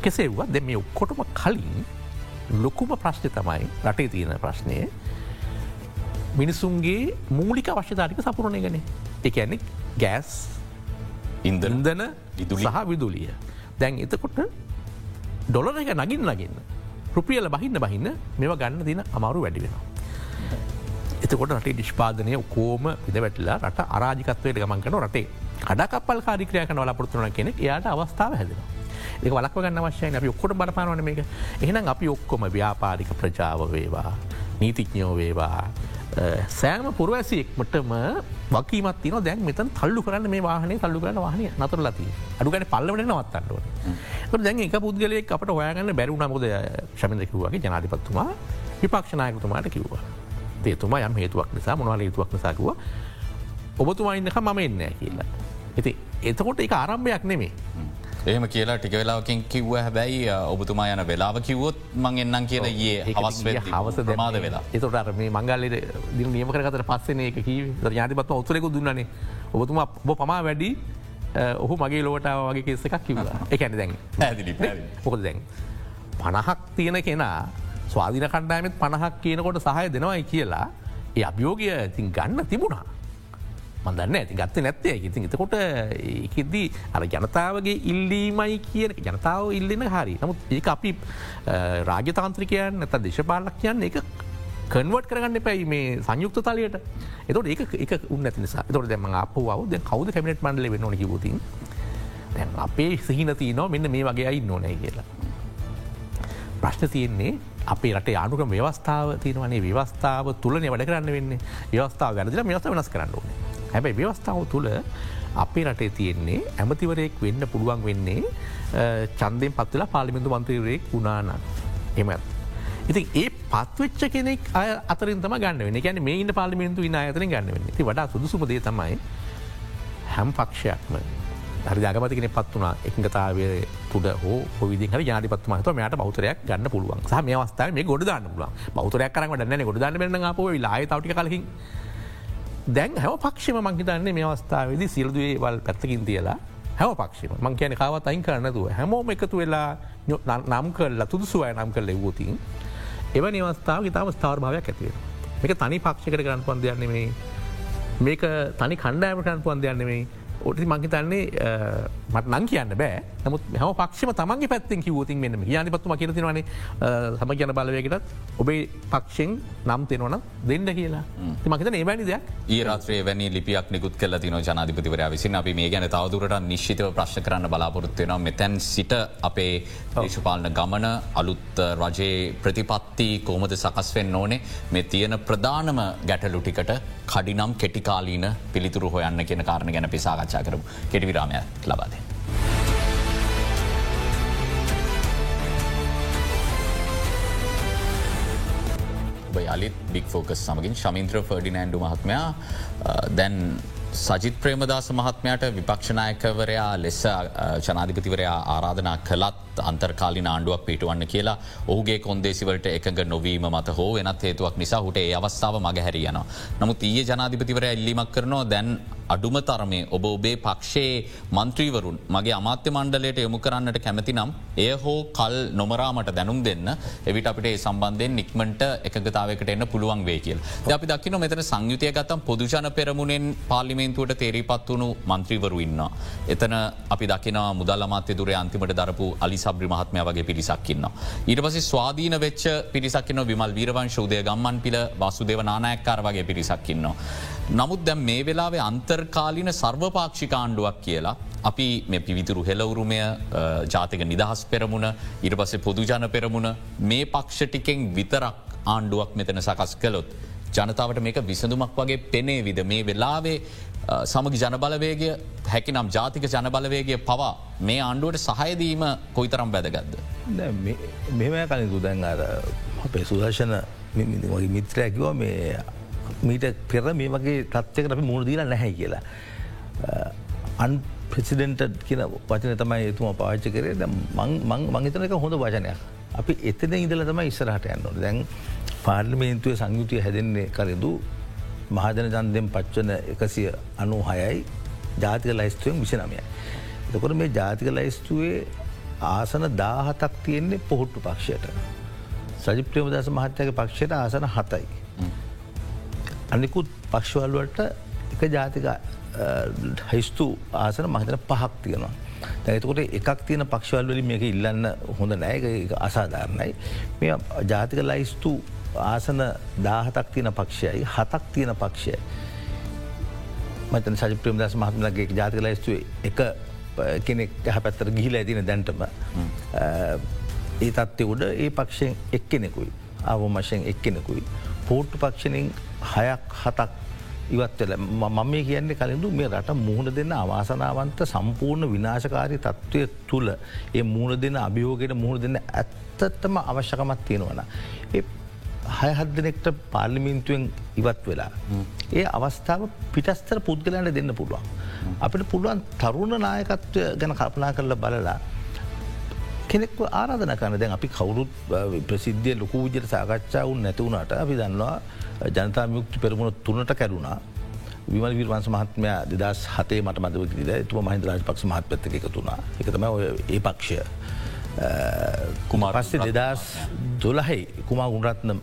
කෙසේවා දෙ මේ ඔක්කොටම කලින් ලොකුම ප්‍රශ්්‍ය තමයි රටේ තියෙන ප්‍රශ්නය මිනිසුන්ගේ මූලික අවශ්‍යධාරික සපුරණය ගන එකන්නේ ගෑස් ඉන්දන ඉදුලි සහ විදුලිය. දැන් එතකොට ඩොලර එක නගින් නගන්න. රුපියල බහින්න බහින්න මෙව ගන්න දින අමාරු වැඩි වෙනවා. එතකොට රටේ නිෂ්පාදනය කෝම පිද වැටලා රට අරාජිකත්වයට ගමන් කන රටේ කඩකපල් කාරික්‍රය කන වලපොරත්තුන කෙනෙක් එයාට අවස්ථාව හැදෙන. ඒ වලක් ගන්න වශයෙන් අපි ඔක්කොට බලපානවන මේක එහෙනම් අපි ඔක්කොම ව්‍යාපාරික ප්‍රජාව වේවා නීතිඥයෝ වේවා සෑම පුරවැසියෙක්මටම වකීමත් තින දැන් මෙතන් තල්ලු කරන්න මේ වාහනේ තල්ලු කරන වාහනය නතර ලති අඩුගැන පල්ලවට නවත්තන්නට දැන් එක පුද්ගලයෙක් අපට හොයාගන්න බැරුණ මුද ශමිදකිවගේ ජනාධිපත්තුමා විපක්ෂනායකතුමාට කිව්වා. දේතුමා යම් හේතුවක් නිසා මොනවාල හේතුවක් නිසාකුව ඔබතුමා ඉන්නක මම එන්න කියලා. ඇති එතකොට එක ආරම්භයක් නෙමේ. එහෙම කියලා ටික වෙලාවකින් කිව්ව. හැබැයි ඔබතුමා යන වෙලාව කිව්වොත් මං එන්නම් කියලා ඒ හවස් හවස දමාද වෙලා. එතට මේ මංගල්ලට දි නියම කරතර පස්සන එක කී යාතිපත්ම උත්තරෙකු දුන්නනේ. ඔබතුමා ඔබ පමා වැඩි ඔහු මගේ ලෝටාව වගේ කෙස එකක් කිවලා එකැන දැන් මොකද දැන්? පණහක් තියෙන කෙනා ස්වාධීන කණ්ඩායමත් පණහක් කියනකොට සහය දෙනවයි කියලා ඒ අභියෝගය තින් ගන්න තිබුණා මදන්න ඇති ගත්ත නැත්තේ. ඉතින් එතකොට එකෙද්දී අර ජනතාවගේ ඉල්ලීමයි කියන ජනතාව ඉල්ලෙන හරි. නමුත් ඒ අපි රාජතාන්ත්‍රිකයන් ඇත දේශපාලක් කියන්න එක කන්වට කරගන්න පැයි මේ සංයුක්ත තලයට. එතට ඒ එක උන්න ඇති නිසා. තොට දෙම අපව ද කවද කැමිනට මන්ඩල වෙන්න ඕන? කිවතින් දැන් අපේ සිහිනති නෝ මෙන්න මේ වගේ අයි නොනෑ කියලා. ප්‍රශ්න තියෙන්නේ අපේ රට යානුක ව්‍යවස්ථාව තියනවනේ. ව්‍යවස්ථාව තුළන වැඩ කරන්න වෙන්න. ව්‍යවස්ථාව වැරදිල ව්‍යවස්ථ වෙනස් කරන්න ඕනේ. හැබැයි ව්‍යවස්ථාව තුළ අපේ රටේ තියෙන්නේ ඇමතිවරයෙක් වෙන්න පුළුවන් වෙන්නේ චන්දයෙන් පත්වෙලා පාලිමිඳු මන්ත්‍රීවරයෙක් වුණාන එමත්. ඉති ඒ පත්වෙච්ච කෙනෙක් අය අතරින්තම ගන්න වෙන ගැන මේ ඉන්න පාලිමින්තු ඉන්න අතර ගන්න වෙන්න. ති වඩා සුදුසුමදේ තමයි හැම් පක්ෂයක්ම හරි ජගපතිකෙන පත් වනා එකගතාවය තුඩ හෝ විදි හරි ජාතිපත් මහත මයට බෞතරයක් ගන්න පුළුවන්. සහ මේ අවස්ථාව මේ ගොඩ දාන්න පුලුවන් බෞතරයක් කරන්න න්න ගොඩ දාන්න වෙන්න අප ලා තවටි කලින් දැන් හැව පක්ෂම මංහිතන්නේ මේ අවස්ථාවේද සිල්දුවේ වල් පැත්තකින් තියලා හැව පක්ෂම. මං කියන කාවත් අයින් කරනතුව හැමෝම එකතු වෙලා නම් කරලා තුදුසුවය නම් කරල එවූතින් එව නිවස්ථාව ඉතාම ස්ථාවර භාවයක් ඇතිවෙන මේක තනි පක්ෂකට කරන්න පන්දයන්නෙමේ මේක තනි කණ්ඩෑම කරන්න පන්දයන්නෙමේ ඔටි මංහිතන්නේ මට නං කියන්න බෑ. නමුත් හම පක්ෂම තමන්ගේ පැත්තිෙන් කිවූතින් මෙම යානි පත්තුම කියරතිවනේ සම කියන බලවයකටත් ඔබේ පක්ෂෙන් නම් තෙනවන දෙන්න කියලා. මහිත ඒවැනි දෙයක්. ඒරත්‍රේ වැනි ලිපියක් නිකුත් කල තින ජනාධිපතිවර විසින්. අපි මේ ගැන තවදුරට නිශ්ිතව ප්‍රශ්න කරන්න බලාපොරොත්වයන මෙතැන් සිට අපේ දේශපාලන ගමන අලුත් රජයේ ප්‍රතිපත්ති කෝමද සකස් වෙන්න ඕනේ? මේ තියෙන ප්‍රධානම ගැටලුටිකට කඩිනම් කෙටිකාලීන පිළිතුරු හොයන්න කියන කාරණ ගැන පිසාකච්ඡා කරමු කෙටිවිරාමය ලබාදේ. යළිත් බික් ෆෝකස් සමගින් ශමින්ත්‍ර ෆර්ඩිනෑන්ඩු මහත්මයා දැන් සජිත් ප්‍රේමදාස මහත්මයට විපක්ෂනායකවරයා ලෙස ජනාධිපතිවරයා ආරාධනා කළත් අන්තර්කාලි ආණ්ඩුවක් පිටුවන්න කියලා ඔහුගේ කොන්දේසිවලට එකඟ නොවීම මත හෝ වෙනත් හේතුවක් නිසා හුට ඒ අවස්ථාව මගහැරියන. නමුත් ඊයේ ජනාධිපතිවරය ඉල්ලිමක් කරනවා දැන් අඩුම තරමේ ඔබ ඔබේ පක්ෂයේ මන්ත්‍රීවරුන් මගේ අමාත්‍ය මණ්ඩලයට යොමු කරන්නට කැමති නම් එය හෝ කල් නොමරාමට දැනුම් දෙන්න එවිට අපිට ඒ සම්බන්ධයෙන් නික්මට එකගතාවකට එන්න පුළුවන් වේ කියල්. අපි දකින මෙතන සංයුතිය ගතම් පොදුජන පෙරමුණෙන් පාලිමේන්තුවට තේරීපත් වුණු මන්ත්‍රීවරු ඉන්න. එතන අපි දකින මුදල් අමාත්‍ය දුරේ අන්තිමට දරපු අලි සබ්‍රි මහත්මය වගේ පිරිසක්කින්න. ඊට පසි ස්වාධීන වෙච්ච පිරිසක්කින්න විමල් වීරවන් ශෝදය ගම්මන් පිල වසුදේව නානයක්කාර වගේ පිරිසක්කින්න. නමුත් දැම් මේ වෙලාවේ අන්තර්කාලින සර්වපාක්ෂිකාණ්ඩුවක් කියලා අපි මේ පිවිතුරු හෙලවුරුමය ජාතික නිදහස් පෙරමුණ ඉට පසේ පොදුජන පෙරමුණ මේ පක්ෂටිකෙන් විතරක් ආණ්ඩුවක් මෙතන සකස් කළොත්. ජනතාවට මේක විසඳුමක් වගේ පෙනේ විද මේ වෙලාවේ සමගි ජනබලවේගය හැකිනම් ජාතික ජනබලවේගය පවා මේ ආණ්ඩුවට සහයදීම කොයිතරම් බැදගත්ද. මෙම කලින් දුදැන් අර අපේ සුදර්ශන මිත්‍රයකිව මේ මීට පෙර මේ වගේ තත්වයකට අපි මුණ දීලා නැහැ කියලා. අන් ප්‍රසිඩෙන්ට කියන වචන තමයි එතුම පාච්ච කරේ මංහිතන එක හොඳ වචනයක්. අපි එතන ඉදල තම ඉස්සරහට යන්නට දැන් පාර්ලිමේන්තුව සංයුතිය හැදෙන්නේ කරදු මහජන ජන්දෙන් පච්වන එකසිය අනු හයයි ජාතික ලයිස්තුවෙන් විසිනමයයි. එතකොට මේ ජාතික ලයිස්තුවේ ආසන දාහතක් තියෙන්නේ පොහොට්ටු පක්ෂයට. සජිප්‍රේමදස මහත්තයක පක්ෂයට ආසන හතයි. අනිකුත් පක්ෂවල්වට එක ජාතික හයිස්තු ආසන මහිතන පහක් තියෙනවා. ඇතකොට එකක් තියෙන පක්ෂවල්වලින් මේක ඉල්ලන්න හොඳ නෑක අසාධාරණයි. මේ ජාතික ලයිස්තු ආසන දාහතක් තියෙන පක්ෂයයි හතක් තියෙන පක්ෂය. මතන සජ ප්‍රියම්දස් මහත්මලගේ ජාතික ලයිස්තුවේ එක කෙනෙක් යහ පැත්තර ගිහිල ඇතින දැන්ටම ඒ තත්ත්ය උඩ ඒ පක්ෂයෙන් එක්කෙනෙකුයි අවමශයෙන් එක්කෙනෙකුයි පෝට්ටු පක්ෂණින් හයක් හතක් ඉවත්වෙල මම මේ කියන්නේ කලින්දු මේ රට මුහුණ දෙන්න අවාසනාවන්ත සම්පූර්ණ විනාශකාරී තත්ත්වය තුළ ඒ මුහුණ දෙන්න අභියෝගයට මුහුණ දෙන්න ඇත්තත්තම අවශ්‍යකමත් තියෙනවන. හයහත් දෙනෙක්ට පාර්ලිමින්තුවෙන් ඉවත් වෙලා. ඒ අවස්ථාව පිටස්තර පුද්ගලයන්ට දෙන්න පුළුවන්. අපිට පුළුවන් තරුණ නායකත්වය ගැන කල්පනා කරල බලලා කෙනෙක්ව ආරාධන කන දැන් අපි කවුරුත් ප්‍රසිද්ධිය ලොකු විජට සාකච්ඡාවන් නැතිවුණට අපි දන්නවා ජනතා යුක්ති පෙරමුණ තුනට කැරුණා විමල් විර්වන්ස මහත්මය දෙදස් හතේ මට මදවකිද තුම මහින්ද රාජ පක්ෂ මහත්පත්ක එකතුනා එකතම ඔය ඒ පක්ෂය කුමා පස්සේ දෙදස් දොලහයි කුමා උන්රත්න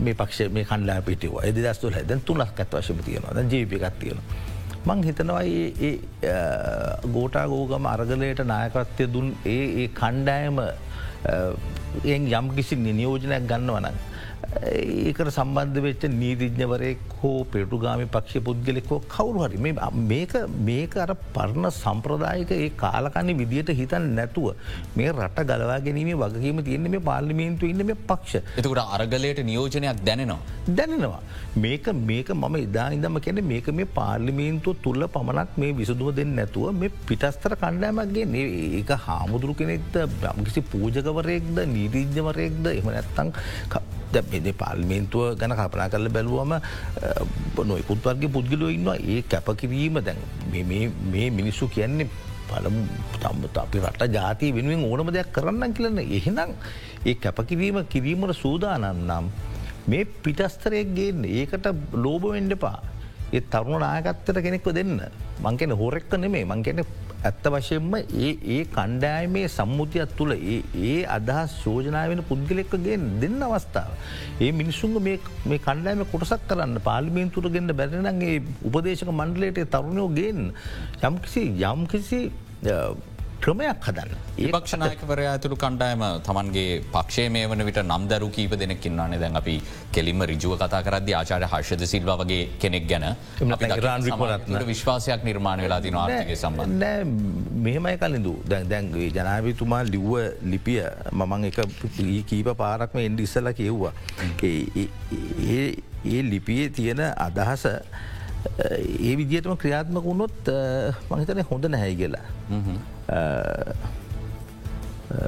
මේ පක්ෂ මේ කණ්ඩා පිටව එදස් තුල දැන් තුනක් ඇත් වශම තියෙනවා ජීපිකත් තියෙනවා. මං හිතනවා ඒ ගෝටා ගෝගම අරගලයට නායකත්වය දුන් ඒ කණ්ඩායම යම් කිසි නියෝජනයක් ගන්නවනක්. ඒකට සම්බන්ධ වෙච්ච නීතිඥවරයෙක් හෝ පෙටුගාමි පක්ෂ පුද්ගලෙකෝ කවරු හරි මේක මේක අර පරණ සම්ප්‍රදායක ඒ කාලකන්නේ විදිට හිතන් නැතුව මේ රට ගලවා ගැනීම වගකීම තියන්න මේ පාර්ලිමේන්තු ඉන්න මේ පක්ෂ එතකට අරගලයට නියෝජනයක් දැනෙනවා. දැනෙනවා. මේක මේක මම ඉදා ඉදම කැන මේක මේ පාර්ලිමේන්තුව තුල්ල පමණක් මේ විසදුව දෙන්න නැතුව මේ පිටස්තර කණ්ඩෑමක්ගේ ඒක හාමුදුරු කෙනෙක්ද කිසි පූජකවරයෙක්ද නීතිීජ්‍යවරයෙක්ද එම නැත්තං දැ පාල්මේන්තුව ගැන කපනා කරල බැලුවම නොයකුත් වර්ගේ පුද්ගලෝ ඉන්නවා. ඒ කැපකිරීම දැන් මේ මිනිස්සු කියන්නේ පළමු තම්බත අපි රට ජාතිය වෙනුවෙන් ඕනම දෙයක් කරන්න කියලන්න එහෙනම් ඒ කැපකිරීම කිරීමට සූදානම් නම් මේ පිටස්තරයක්ගේන්න ඒකට ලෝබවෙන්ඩපා ඒ තරුණ නායකත්තර කෙනෙක්ව දෙන්න. මංකෙන හෝරෙක්ක නෙමේ මංකෙන ඇත්ත වශයෙන්ම ඒ ඒ කණ්ඩෑමේ සම්මුතියත් තුළ ඒ අදහස් ශෝජනාවෙන පුද්ගලෙක්කගේ දෙන්න අවස්ථාව. ඒ මිනිසුන් මේ කණ්ඩෑම කොටසක් කරන්න පාලිමේන්තුරගෙන්ට බැරිනගේ උපදේශක මණ්ඩලයට තරුණයෝගෙන් යම්කිසි යම්කිසි ක්‍රමයක් හදන්න. ඒ පක්ෂනායකවරයා ඇතුළු කණ්ඩායම තමන්ගේ පක්ෂේ මේ වන විට නම් දරු කීප දෙනෙක්කින්නන්නේ දැන් අපි කෙලින්ම රිජුව කතා කරද ආචාර හර්ෂද සිල්ව වගේ කෙනෙක් ගැන විශ්වාසයක් නිර්මාණ වෙලා දින ආර්ථක සම්බන්ධ. මෙහෙමයි කලින්දු දැන් දැන්ගේ ජනාවිතුමා ලිව්ව ලිපිය මමං එක කීප පාරක්ම එන්ඩ ඉස්සල කිව්වා. ඒ ලිපියේ තියෙන අදහස ඒ විදිටම ක්‍රියාත්මක වුණොත් මහිතන හොඳ නැහැ කියලා.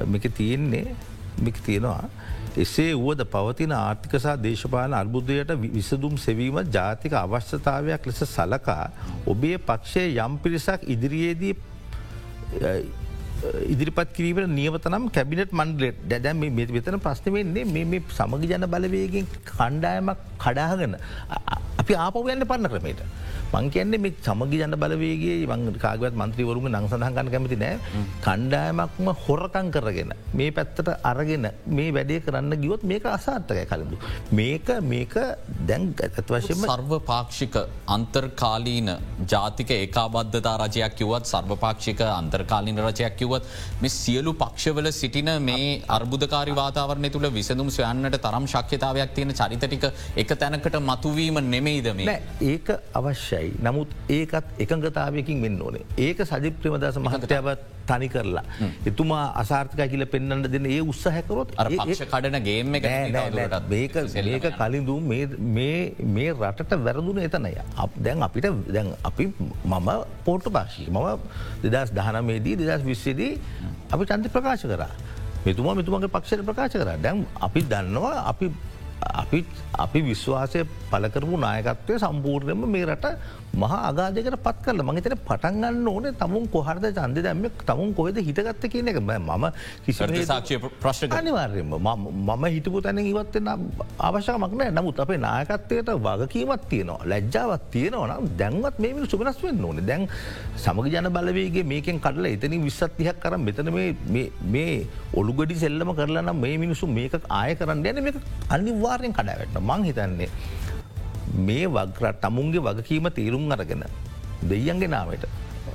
මේක තියෙන්නේ මික තියෙනවා. එසේ වුවද පවතින ආර්ථිකසා දේශපාල අර්බුදයට විසදුම් සෙවීම ජාතික අවශ්‍යතාවයක් ලෙස සලකා ඔබේ පක්ෂය යම් පිරිසක් ඉදිරියේදී ඉදිරිපත් කිරීමට නියවතනම් කැබිනට මන්ඩලෙට් දැදැම් මේ වෙතන ප්‍රශ්න වෙන්නේ මේ සමග ජන බලවයගෙන් කණ්ඩායමක් කඩාගෙන අපි ආපවයන්න පන්න ක්‍රමයට. මං කියන්නේ මේ සමගි ජන බලවේගේ කාගවත් මන්ත්‍රීවරුම නං සඳහන් කැමති නෑ කණ්ඩායමක්ම හොරකං කරගෙන මේ පැත්තට අරගෙන මේ වැඩේ කරන්න ගියොත් මේක අසාර්ථකය කලබු. මේක මේක දැන් ඇත් වශයෙන්ම සර්ව පාක්ෂික අන්තර්කාලීන ජාතික ඒකාබද්ධතා රජයක් කිවත් සර්වපාක්ෂික අන්තර්කාලීන රජයක් කිවත් මේ සියලු පක්ෂවල සිටින මේ අර්බුධකාරි වාතාවරණය තුළ විසඳුම් සොයන්නට තරම් ශක්්‍යතාවයක් තියෙන චරිතටික එක තැනකට මතුවීම නෙමෙයිද මේ ඒක අවශ්‍යයි. හොඳයි නමුත් ඒකත් එකඟතාවයකින් වෙන්න ඕනේ. ඒක සජිප ප්‍රමදස මහතයාවත් තනි කරලා. එතුමා අසාර්ථක කියල පෙන්න්නට දෙන ඒ උත්ස හැකරොත් කඩන ගේම මේක ඒක කලින්දු මේ රටට වැරදුන එතනය. දැන් අපිට දැන් අපි මම පෝට්ට පාශී මම දෙදස් දහනමේදී දෙදස් විශ්සේදී අපි චන්ති ප්‍රකාශ කර. මෙතුමා මෙතුමගේ පක්ෂයට ප්‍රකාශ කර. දැන් අපි දන්නවා අපි අපි අපි විශ්වාසය පලකරපු නායකත්වය සම්පූර්ණයම මේ රට මහා අගාධයකට පත් කරල මහිතන පටන්ගන්න ඕන තමුන් කොහරද චන්ද දැම තමුන් කොහෙද හිතගත්ත කියන එක? මම කිසි සාක්ෂය ප්‍රශ්න අනිවාර්යම මම හිටපු තැන ඉවත්වෙන අවශ්‍යමක්න නමුත් අපේ නායකත්වයට වගකීමත් තියනවා. ලැජ්ජාවත් තියෙනවන දැන්වත් මේ සුමනස් වෙන්න ඕන. දැන් සමග ජන බලවේගේ මේකෙන් කඩල එතනි විස්සත්තියක් කරම් මෙතන මේ ඔළුගඩි සෙල්ලම කරලනම් මේ මිනිසු මේක ආය කරන්න යන මේ අනිවාර්යෙන් කඩාවැටන මං හිතන්නේ මේ වගරට තමුන්ගේ වගකීම තීරුම් අරගෙන දෙයියන්ගේ නාවට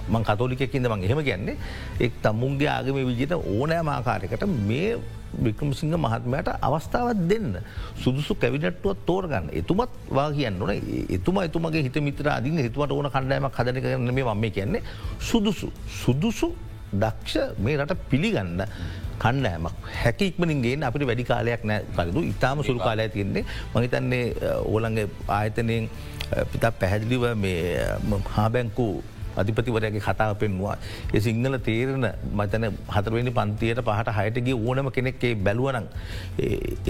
මං කතෝලිකකින්ද මං එහෙම කියන්නේ. එක් තමුන්ගේ ආගම විජිත ඕනෑ මාකාරයකට මේ වික්‍රමසිංහ මහත්මයට අවස්ථාවත් දෙන්න සුදුසු කැවිනට්ටුවත් තෝරගන්න. එතුමත් වා කියන්න ඕන. එතුම එතුමගේ හිත මිත්‍ර අදින් හිතුවට ඕන කණ්ඩෑම කදන කරන මේ මම කියන්නේ. සුදුසු සුදුසු දක්ෂ මේ රට පිළිගන්න කන්නෑමක් හැකික්මනින්ගේ අපිට වැඩි කාලයක් නෑ කලදු ඉතාම සුළු කාලය තියන්නේ මහිතන්නේ ඕලන්ගේ ආයතනයෙන් පිතා පැහැදිලිව මේ හාබැංකු අධිපතිවරයගේ කතාව පෙන්වා. ඒ සිංහල තේරණ මතන හතරවෙනි පන්තියට පහට හයටගේ ඕනම කෙනෙක්ේ බැලුවනං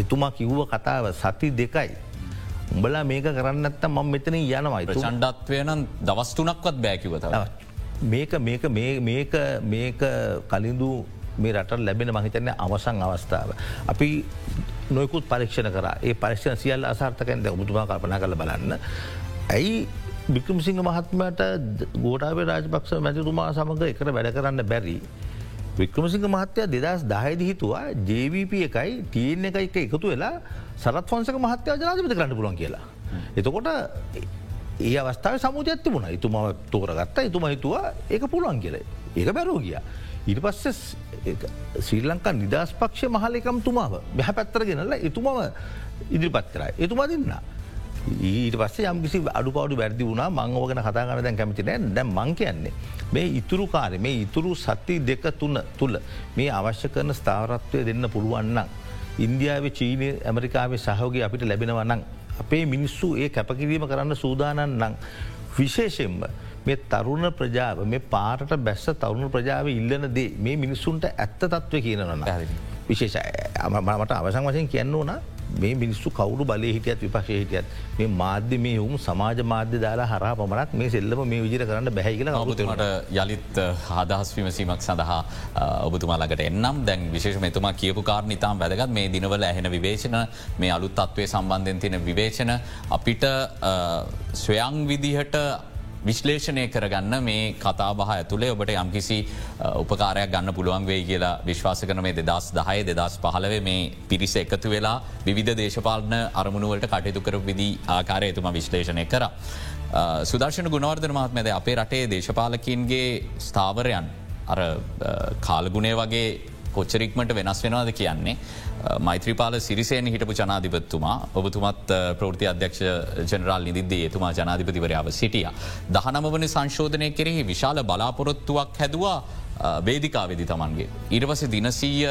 එතුමා කිව්ව කතාව සති දෙකයි. උඹලා මේක කරන්නත්ත මම මෙතන යනවයි චන්ඩත්වය නම් දවස්තුනක්වත් බෑකිවත. මේක මේක මේක කලින්දු මේ රට ලැබෙන මහිතන්න අවසං අවස්ථාව. අපි නොයකුත් පරීක්ෂණ කර ඒ පරික්ෂණ සියල් අසාර්ථකයන්ද ඔබතුමා කල්පනා කල බලන්න. ඇයි බික්‍රමසිංහ මහත්මට ගෝටාවේ රාජපක්ෂ මැතිතුමා සමඟ එකට වැඩ කරන්න බැරි. වික්‍රමසිංහ මහත්තය දෙදස් දහයිද හිතුවා ජවිප එකයි තියෙන් එක එක එකතු වෙලා සරත් වන්සක මහත්‍යය ජනාධපත කරන්න පුළන් කියලා. එතකොට ඒ අවස්ථාව සමුජත්ති වුණ ඉතුම තෝරගත්තා එතුම හිතුවා ඒක පුළුවන් කියල ඒක බැරෝ ගිය. ඉට පස්ස ශ්‍රී ලංකා නිදස් පක්ෂ මහලකම් තුමාව බැහ පැත්තරගෙනල එතුමම ඉදිරිපත් කරයි. එතුමා දෙන්න. ඊට පස්සේ යම් කිසි අඩු පවඩු වැරදි වුණ මංගෝගෙන කතාගන දැන් කැමතින දැ මං කියන්නේ. මේ ඉතුරු කාරය මේ ඉතුරු සති දෙක තුන්න තුළ මේ අවශ්‍ය කරන ස්ථාවරත්වය දෙන්න පුළුවන්නම්. ඉන්දියාව චීනය ඇමරිකාවේ සහෝගේ අපිට ලැබෙනවනං. අපේ මිනිස්සු ඒ කැපකිරීම කරන්න සූදානන් නං. විශේෂෙන්ම මේ තරුණ ප්‍රජාව මේ පාට බැස්ස තරුණ ප්‍රජාව ඉල්ලන දේ මේ මිනිස්සුන්ට ඇත්ත තත්ව කියනවන්න. විශේෂ මට අවසං වශයෙන් කියන්න ඕනා මේ මිනිස්සු කවුරු බලය හිටියත් විපක්ෂය හිටියත් මේ මාධ්‍ය මේ හුම් සමාජ මාධ්‍ය දාලා හරා පමණක් මේ සෙල්ලම මේ විජර කරන්න බැහිකල ඔබතුමට යළිත් හදහස් විමසීමක් සඳහා ඔබතුමාලකට එන්නම්. දැන් විශේෂ මෙතුමා කියපු කාරණ ඉතාම් වැදගත්. මේ දිනවල ඇහෙන විවේචන මේ අලුත් තත්වය සම්බන්ධයෙන් තියෙන විවේචන අපිට ස්වයං විදිහට විශ්ලේෂණය කරගන්න මේ කතාබහ ඇතුළේ ඔබට යම්කිසි උපකාරයක් ගන්න පුළුවන් වේ කියලා විශ්වාස කන මේ දෙදස් දහය දෙදස් පහලවේ මේ පිරිස එකතු වෙලා විධ දේශපාලන අරමුණුවලට කටයුතු කර විදි ආකාරය එතුම විශ්ලේෂණය කර. සුදර්ශන ගුණවර්ධන මහත්මද අපේ රටේ දේශපාලකින්ගේ ස්ථාවරයන් අර කාලගුණේ වගේ කොච්චරික්මට වෙනස් වෙනවාද කියන්නේ. Uh, මෛත්‍රපාල සිරිසයෙන් හිටපු ජනාධිපත්තුමා ඔබතුමත් uh, ප්‍රෘති අධ්‍යක්ෂ ජනරල් නිදිද්දේ එතුමා ජනාධිපතිවරයාව සිටිය. දහනම වන සංශෝධනය කෙරෙහි විශාල බලාපොරොත්තුවක් හැදවා වේදිකාවෙදි තමන්ගේ. ඉරවස දිනසීය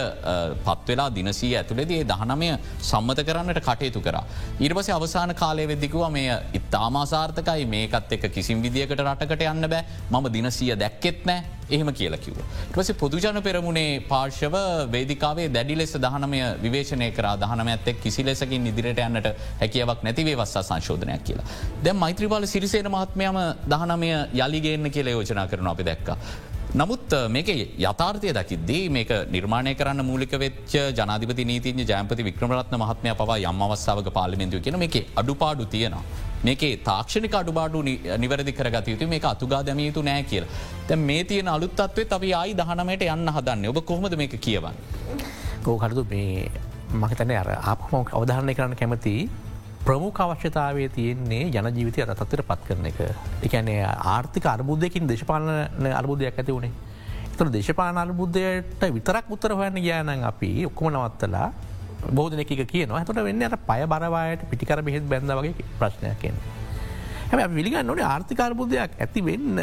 පත්වෙලා දිනසී ඇතුළෙදේ දහනමය සම්මත කරන්නට කටයුතු කර. ඉර්වස අවසාන කාලය වෙදිකුව මේ ඉත්තාමාසාර්ථකයි මේකත් එක කිසිම් විදිියකට රටකට යන්න බෑ මම දිනසීය දැක්කෙත් නෑ එහෙම කියල කිව. ටවස පොදුජන පෙරමුණේ පාර්ශව වේදිකාවේ දැඩි ලෙස දහනමය විවේශනය කර දහනම ඇත්තෙක් කිසි ලෙසකින් ඉදිරිට යන්නට හැකියාවක් නැතිවේ වස්සා සංශෝධනයක් කියලා. දැම් මෛත්‍රපාල සිරිසේන මහත්මයම දහනමය යළිගේන්න කියල යෝජනා කරන අපි දැක්ක. නමුත් මේක යථාර්ථය දකිද්දී මේක නිර්මාණය කරන්න මූලික වෙච්ච ජනාධිපති නීතිඥ ජයපති වික්‍රමරත්න මහත්මය පවා යම් අවස්සාාවක පාලිමෙන්තුව කියන මේ අඩුපාඩු තියෙනවා. මේකේ තාක්ෂණික අඩුබාඩු නිවැරදි කරගත යුතු මේ අතුගා දැමිය යුතු නෑ කියල. තැ මේ තියෙන අලුත්තත්වේ තව අයි දහනමට යන්න හදන්න ඔබ කොහොමද මේක කියවන්න. ගෝකරතු මේ මහිතන අර ආපම අවධාරණය කරන්න කැමති ප්‍රමුඛ අවශ්‍යතාවය තියෙන්නේ ජන ජීවිතය අතත්තර පත් කරන එක. එකැනේ ආර්ථික අර්බුද්ධයකින් දේශපාලන අර්බුදයක් ඇති වුණේ. එතර දේශපාන අර්බුද්ධයට විතරක් උත්තර හොයන්න ගෑනන් අපි ඔක්කොම නවත්තලා බෝධන එක කියන හතට වෙන්න අට පය බරවායට පිටිකර බෙහෙත් බැඳ වගේ ප්‍රශ්නයක් කියෙන්. හැම විලිගන්න නොට ආර්ථිකාර්බුදයක් ඇති වෙන්න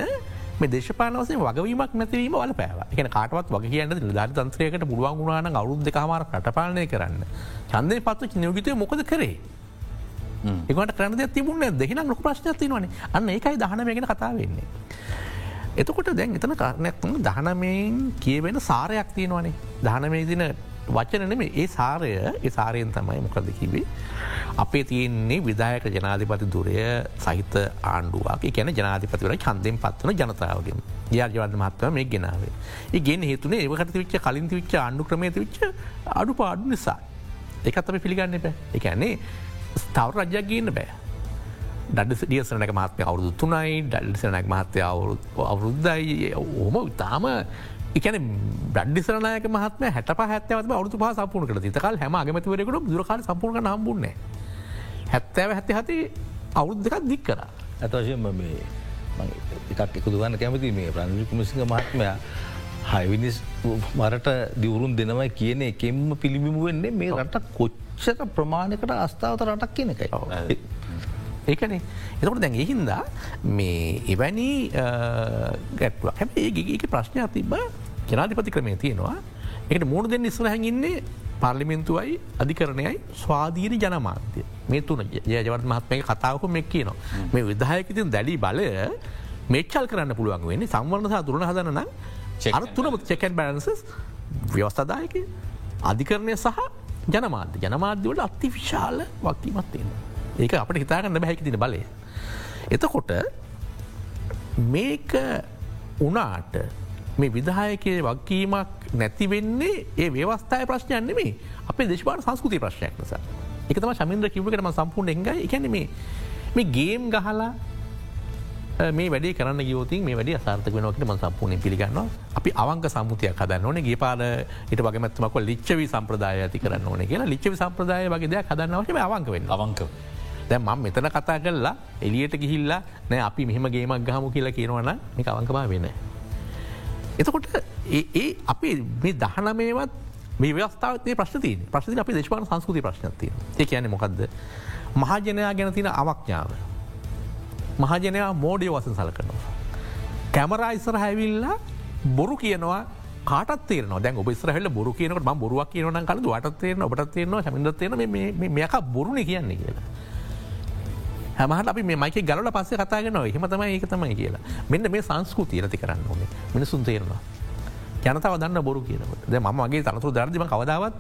මේ දේශපානවසේ වගවීමක් නැතිවීම වල පැව එක කාටවත් වගේ කියන්න දාරි තන්ත්‍රයකට පුළුවන් ගුණාන අවුද් දෙකමාර රටපාලනය කරන්න. චන්දය පත්තු නියෝගිතය මොකද කරේ. එකට කරන තිබුණ දෙහින ලොක ප්‍රශ්නයක් වනේ අන්න ඒකයි දහනමගෙන කතා වෙන්නේ. එතකොට දැන් එතන කාරණයක් දහනමයෙන් කියවෙන සාරයක් තියෙනවනේ දහනමේ දින වචනනෙම ඒ සාරය ඒ සාරයෙන් තමයි මොකද කිවේ. අපේ තියෙන්නේ විදායක ජනාධිපති දුරය සහිත ආණ්ඩුවක් කියන ජනාධිපතිවර චන්දයෙන් පත්වන ජනතාවගෙන් යාජවද මත්ව මේ ගෙනාවේ. ඒ ගෙන හේතුනේ ඒකට විච්ච කලින් විච්ච ආණ්ඩු ක්‍රමේත විච්ච අඩු පාඩු නිසා. එකත් අප පිළිගන්න එප එකන්නේ ස්තව රජයක් ගන්න බෑ. ඩ ඩියසනක මහත්මය අවුදු තුනයි ඩල්සනක් මහත්තය අවුරුද්ධයි ඕම ඉතාම එකන බඩ්ඩිසරනයක මහත්ම හැට පහත්තව අවුතු පහ සපුන කළ තිතකල් හැම අගමතිවරකට දුරකාල සපුරන හම්බුන්නේ හැත්තෑව හැත්ත හති අවුරුද් දෙකක් දික් කර. ඇතවශයෙන්ම මේ එකක් එකතුගන්න කැමති මේ ප්‍රංජිකුමසිංහ මහත්මයා හයිවිනිස් මරට දිවුරුන් දෙනවයි කියන එකෙම්ම පිළිබිමු වෙන්නේ මේ රට කොච්චක ප්‍රමාණකට අස්ථාවත රටක් කියන එකයි. ඒකනේ. එතකට දැන් එහින්දා මේ එවැනි ගැටුවක් හැබ ඒ ඒක ප්‍රශ්නයක් තිබ ජනාධිපති ක්‍රමය තියෙනවා. එකට මුණ දෙන්න ඉස්රහැන් ඉන්නේ පර්ලිමෙන්තුවයි අධිකරණයයි ස්වාධීන ජනමාන්තය මේ තුන ජයජවත් මහත්මය කතාවක මෙක් කියනවා. මේ විදායකතින් දැඩි බලය මේච්චල් කරන්න පුළුවන් වෙන්නේ සංවර්ණසා දුරන හදන නම් අර තුනම චෙකන් බැලන්සස් ව්‍යවස්ථදායක අධිකරණය සහ ජනමාධ්‍ය ජනමාධ්‍යවලට අති විශාල වක්කීමත් තියෙන. ඒක අපට හිතාගන්න බැහැකි තින බලය. එතකොට මේක උනාට මේ විදායකය වක්කීමක් නැතිවෙන්නේ ඒ ව්‍යවස්ථාය ප්‍රශ්නයන් නෙමේ අපේ දේශපාන සංස්කෘති ප්‍රශ්නයක් නිසා එක තම ශමින්ද්‍ර කිවකටම සම්පූර්ණ එංගයි එකැන මේ මේ ගේම් ගහලා මේ වැඩේ කරන්න ගෝතින් මේ වැඩ සාර්ථක වෙනකට ම සම්පූර්ණ පිළිගන්න අපි අවංක සම්මුතියක් හදන්න ඕන. ගේ පාල ට වගමත්මක ලිච්චවි සම්ප්‍රදාය ඇති කරන්න ඕන කියලා. ලිච්චවි සම්ප්‍රදාය වගේ දෙයක් හදන්නවශම අවංක වෙන්න අවංක දැ මං මෙතන කතා කරලා එලියට ගිහිල්ලා නෑ අපි මෙහම ගේමක් ගහමු කියලා කියනවන මේ අවංකමා වෙන. එතකොට ඒ අපි මේ දහනමේවත් මේ වස්ථාවතේ ප්‍රශ්තිය ප්‍රශ්ති අපි දේශපාන සංස්කෘති ප්‍රශ්නතිය ඒ කියන්නේ මොකක්ද මහජනයා ගැන තින අවක්ඥාව මහජනයා මෝඩිය වසන් සල කරනවා. කැමරා ඉස්සර හැවිල්ලා බොරු කියනවා කාටත් තේරන දැන් ඔබ ස්රහල බොරු කියනකට ම බොරුවක් කියනන කල වට තේරන ඔබට තේරන ශමිද තේන මේක බොරුණ කියන්නේ කියලා. හැමහට අපි මේ මයික ගල පස්සේ කතාගෙන එහෙම තමයි ඒක තමයි කියලා. මෙන්න මේ සංස්කෘතිය ඇති කරන්න ඕනේ. මිනිසුන් තේරවා. ජනතාව දන්න බොරු කියනකට. ද මගේ තනතු දර්දිම කවදාවත්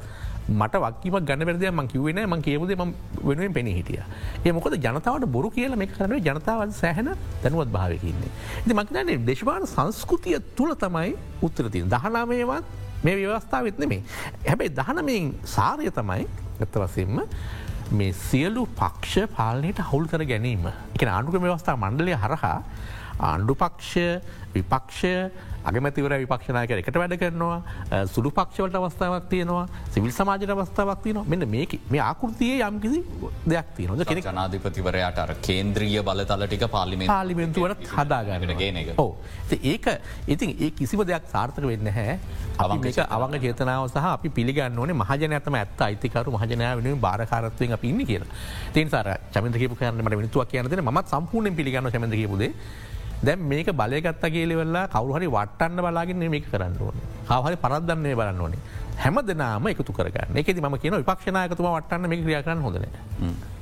මට වක්කීම ගන්න පෙරදය ම කිවෙන ම කියවද ම වෙනුවෙන් පෙන හිටිය. ඒ මොකද ජනතාවට බොරු කියල මේ කරන ජනතාවත් සෑහන දැනුවත් භාවකන්නේ. ඉති මක්නන්නේ දේශපාන සංස්කෘතිය තුළ තමයි උත්තරතිය දහනාමයවත් මේ ව්‍යවස්ථාවත් නෙමේ හැබැයි දහනමින් සාරය තමයි ගත්ත වසෙන්ම මේ සියලු පක්ෂ පාලනයට හවුල් කර ගැනීම. එක ආණ්ඩුක ව්‍යවස්ථා මණ්ඩලය හරහා ආණ්ඩු පක්ෂ විපක්ෂය අගමැතිවර විපක්ෂණයක එකට වැඩ කරනවා සුළු පක්ෂවලට අවස්ථාවක් තියෙනවා සිවිල් සමාජයට අවස්ථාවක් තියන මෙන්න මේ මේ ආකෘතිය යම්කිසි දෙයක් තියනොද කෙනෙ ජනාධිපතිවරයට අර කේන්ද්‍රිය බලතලටික පාලිමේ පාලිමෙන්තුවට හදාගන්න ගෙන එක. ඕ ඒක ඉතින් ඒ කිසිව දෙයක් සාර්ථක වෙන්න හැ අවක අවංග චේතනාව සහ අපි පිළිගන්න ඕනේ මහජනතම ඇත්ත අයිතිකරු මහජනය වෙන බාරකාරත්වයෙන් අප ඉන්න කියලා. තින් සර චමිතක කරන්නට විනිතුවක් කියනද මත් සම්පූර්ණය පිළිගන්න චමඳකපුදේ දැම් මේක බලගත්ත කියලවෙල්ලා කවරුහරි වටන්න බලාගෙන මේක කරන්න ඕන. හවහරි පරද්දන්නේ බලන්න ඕනේ. හැම දෙනාම එකතු කරගන්න. එකති ම කියන විපක්ෂණයකතුම වටන්න මේ ක්‍රිය කරන්න හොඳන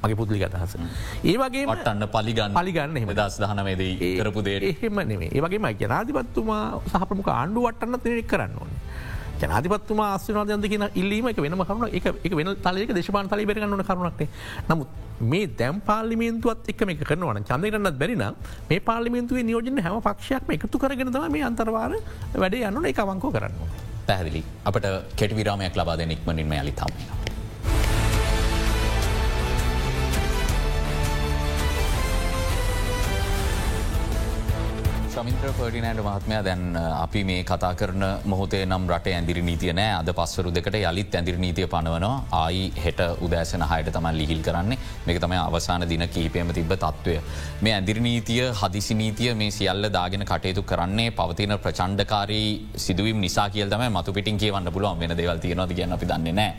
මගේ පුද්ලි අදහස. ඒවගේ වටන්න පලිගන්න. පලිගන්න එම දස් දහනමේද කරපු දේ එහෙම නෙේ ඒවගේම ජනාධිපත්තුමා සහපමක ආණ්ඩු වටන්න තෙනෙක් කරන්න ඕනේ ජනාධිපත්තුමා ආස්වනාදයන්ද කියන ඉල්ලීම එක වෙනම කරුණ එක වෙන තලයක දේශපාන තලි බෙරගන්නන කරුණක්ේ නමුත් මේ දැම් පාලිමේන්තුවත් එක මේ කරනවන චන්දරන්නත් බැරින මේ පාලිමේන්තුවේ නියෝජන හැම පක්ෂයක්ම එකතු කරගෙනදම මේ අන්තරවාර වැඩ යන්නන එක අවංකෝ කරන්න. පැහදිලි. අපට කෙටිවිරාමයක් ලබාද නික්මනින්ම යලි තම්මෙන. ශමින්ත්‍ර පඩිනෑට මහත්මය දැන් අපි මේ කතා කරන මොහොතේ නම් රට ඇදිරි නීතිය නෑ අද පස්වරු දෙකට යළිත් ඇදිරි නීතිය පනවනවා ආයි හෙට උදෑසන හයට තමයි ලිහිල් කරන්නේ මේක තමයි අවසාන දින කීපයම තිබ තත්ත්වය. මේ ඇදිරි නීතිය හදිසි නීතිය මේ සියල්ල දාගෙන කටයුතු කරන්නේ පවතින ප්‍රචණ්ඩකාරී සිදුවම් නිසා කියල් තම මතු පිටින් කියවන්න පුළුවන් වෙන දෙවල් තියෙනද කියන්න අපි දන්නේ නෑ.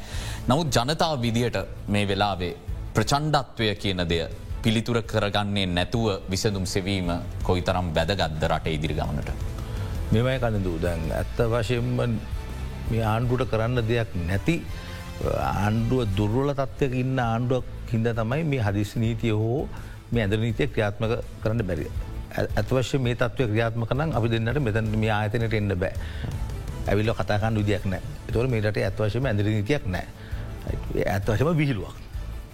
නමුත් ජනතාව විදියට මේ වෙලාවේ ප්‍රචණ්ඩත්වය කියන දෙය පිළිතුර කරගන්නේ නැතුව විසඳුම් සෙවීම කොයි තරම් වැදගත්ද රට ඉදිරි ගමනට. මෙමයි කනදූ දැන් ඇත්ත වශයෙන්ම මේ ආණ්ඩුවට කරන්න දෙයක් නැති ආණ්ඩුව දුර්වල තත්වක ඉන්න ආණ්ඩුවක් හිද තමයි මේ හදිස් නීතිය හෝ මේ ඇද නීතිය ක්‍රියාත්මක කරන්න බැරිය. ඇත්වශ්‍ය මේ තත්ව ක්‍රියාත්ම කනම් අපි දෙන්නට මෙතැන මේ ආයතනයට එන්න බෑ. ඇවිල්ල කතාකන්න විදියක් නෑ තොර මේට ඇත්වශයම ඇදර නීතියක් නෑ. ඇත්වශම විහිලුවක්.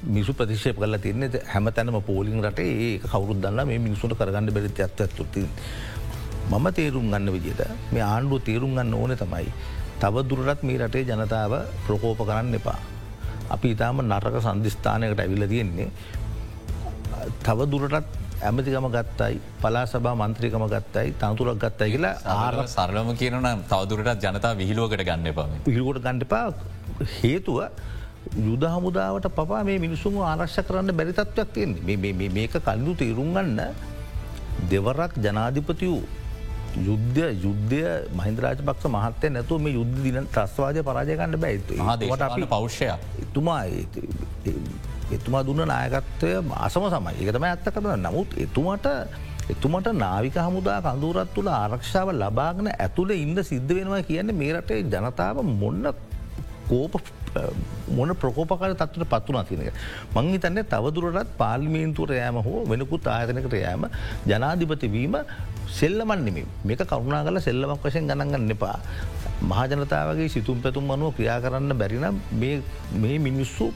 මිසු ප්‍රතිශය කල තියන්නේ හැම තැනම පෝලිින් රට ඒ කවරුත් දන්න මේ මිනිසුට කරගන්න බැරි ඇත්තුති. මම තේරුම් ගන්න විදිට මේ ආණ්ඩුව තේරුම් ගන්න ඕන තමයි. තව දුරටත් මේ රටේ ජනතාව ප්‍රකෝප කරන්න එපා. අපි ඉතාම නරක සන්ධස්ථානයකට ඇවිල තියෙන්නේ. තව දුරටත් ඇමතිකම ගත්තයි පලා සබා මන්ත්‍රිකම ගත්තයි තනතුරක් ගත්තයි කියලා ආර සරලම කියනන තවදුරටත් ජනතා විහිලුවකට ගන්න එපා පිහිලුවට ගන්නපා හේතුව යුද හමුදාවට පවා මේ මිනිසුම ආරක්ෂ කරන්න බැරිතත්වයක් තියෙන්නේ. මේක කල්ලු තේරුම්ගන්න දෙවරක් ජනාධිපති වූ යුද්ධ යුද්ධය මහින්දරාජ පක්ෂ මහත්තය නැතුව මේ යුද්ධ දින ත්‍රස්වාජය පරාජයකන්න බැයිතු ට අපි පෞෂ්‍ය එතුමා එතුමා දුන්න නායකත්වය අසම සමයි. එකතම ඇත්ත කරන නමුත් එතුමට එතුමට නාවික හමුදා කඳුරත් තුළ ආරක්ෂාව ලබාගෙන ඇතුළ ඉන්න සිද්ධ වෙනවා කියන්නේ මේ රටේ ජනතාව මොන්න කෝප මොන ප්‍රකෝපකාර තත්වට පත්වනා තියනක. මං හිතන්නේ තවදුරටත් පාර්ලිමේන්තුවර යෑම හෝ වෙනකුත් ආයතනකට යෑම ජනාධිපතිවීම සෙල්ලමන් නෙමේ මේක කරුණා කල සෙල්ලමක් වශයෙන් ගණන්ගන්න එපා. මහජනතාවගේ සිතුම් පැතුම් අනුව ක්‍රියා කරන්න බැරිනම් මේ මිනිස්සු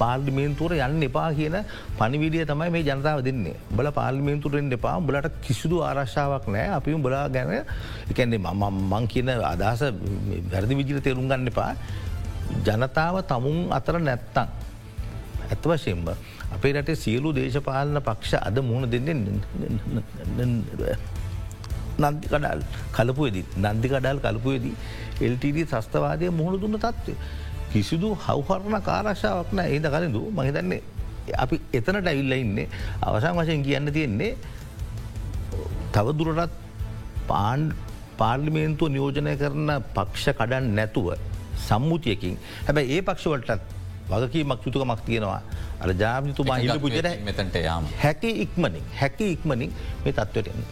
පාර්ලිමේන්තුවර යන්න එපා කියන පනිවිඩිය තමයි මේ ජනතාව දෙන්නේ. බල පාර්ලිමේන්තුරෙන් එපා. බලට කිසිදු ආරශ්ාවක් නෑ අපිම බලා ගැන එකන්නේ මම මං කියන අදහස වැරදි විජිල තේරුම් ගන්න එපා. ජනතාව තමුන් අතර නැත්තං. ඇත්ත වශයෙන්ම අපේ රටේ සියලු දේශපාලන පක්ෂ අද මුහුණ දෙන්නේ නන්දිකඩල් කලපුයේදී නන්දිකඩල් කලපුයේදී එල්ටඩ සස්තවාදය මුහුණ දුන්න තත්වය. කිසිදු හවහරණ කාරක්ෂාවක් නෑ ඒද කලඳු මහිතන්නේ අපි එතනට ඇවිල්ල ඉන්නේ අවසං වශයෙන් කියන්න තියෙන්නේ තවදුරටත් පාන් පාර්ලිමේන්තුව නියෝජනය කරන පක්ෂ කඩන් නැතුව සම්මුතියකින්. හැබැයි ඒ පක්ෂවලටත් වගකීමක් යුතුකමක් තියෙනවා. අර ජාමිතුමා හිලපු ජර මෙතැන්ට යාම. හැකි ඉක්මනින් හැකි ඉක්මනින් මේ තත්වටෙන්.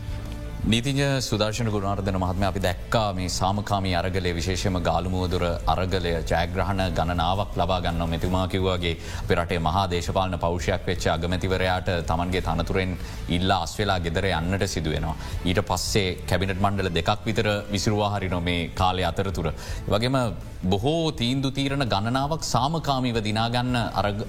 නීතිජ සුදර්ශන ගුණාර්ධන මහත්ම අපි දැක්කා මේ සාමකාමී අරගලය විශේෂම ගාලමුවදුර අරගලය ජයග්‍රහණ ගණනාවක් ලබා ගන්න මෙතුමා කිව්වාගේ පෙරටේ මහා දේශපාලන පෞෂයක් වෙච්ච අගමැතිවරයාට තමන්ගේ තනතුරෙන් ඉල්ලා අස්වෙලා ගෙදර යන්නට සිදුවෙනවා. ඊට පස්සේ කැබිනට මණ්ඩල දෙකක් විතර විසිරුවාහරි නොමේ කාලය අතරතුර. වගේම බොහෝ තීන්දු තීරණ ගණනාවක් සාමකාමීව දිනාගන්න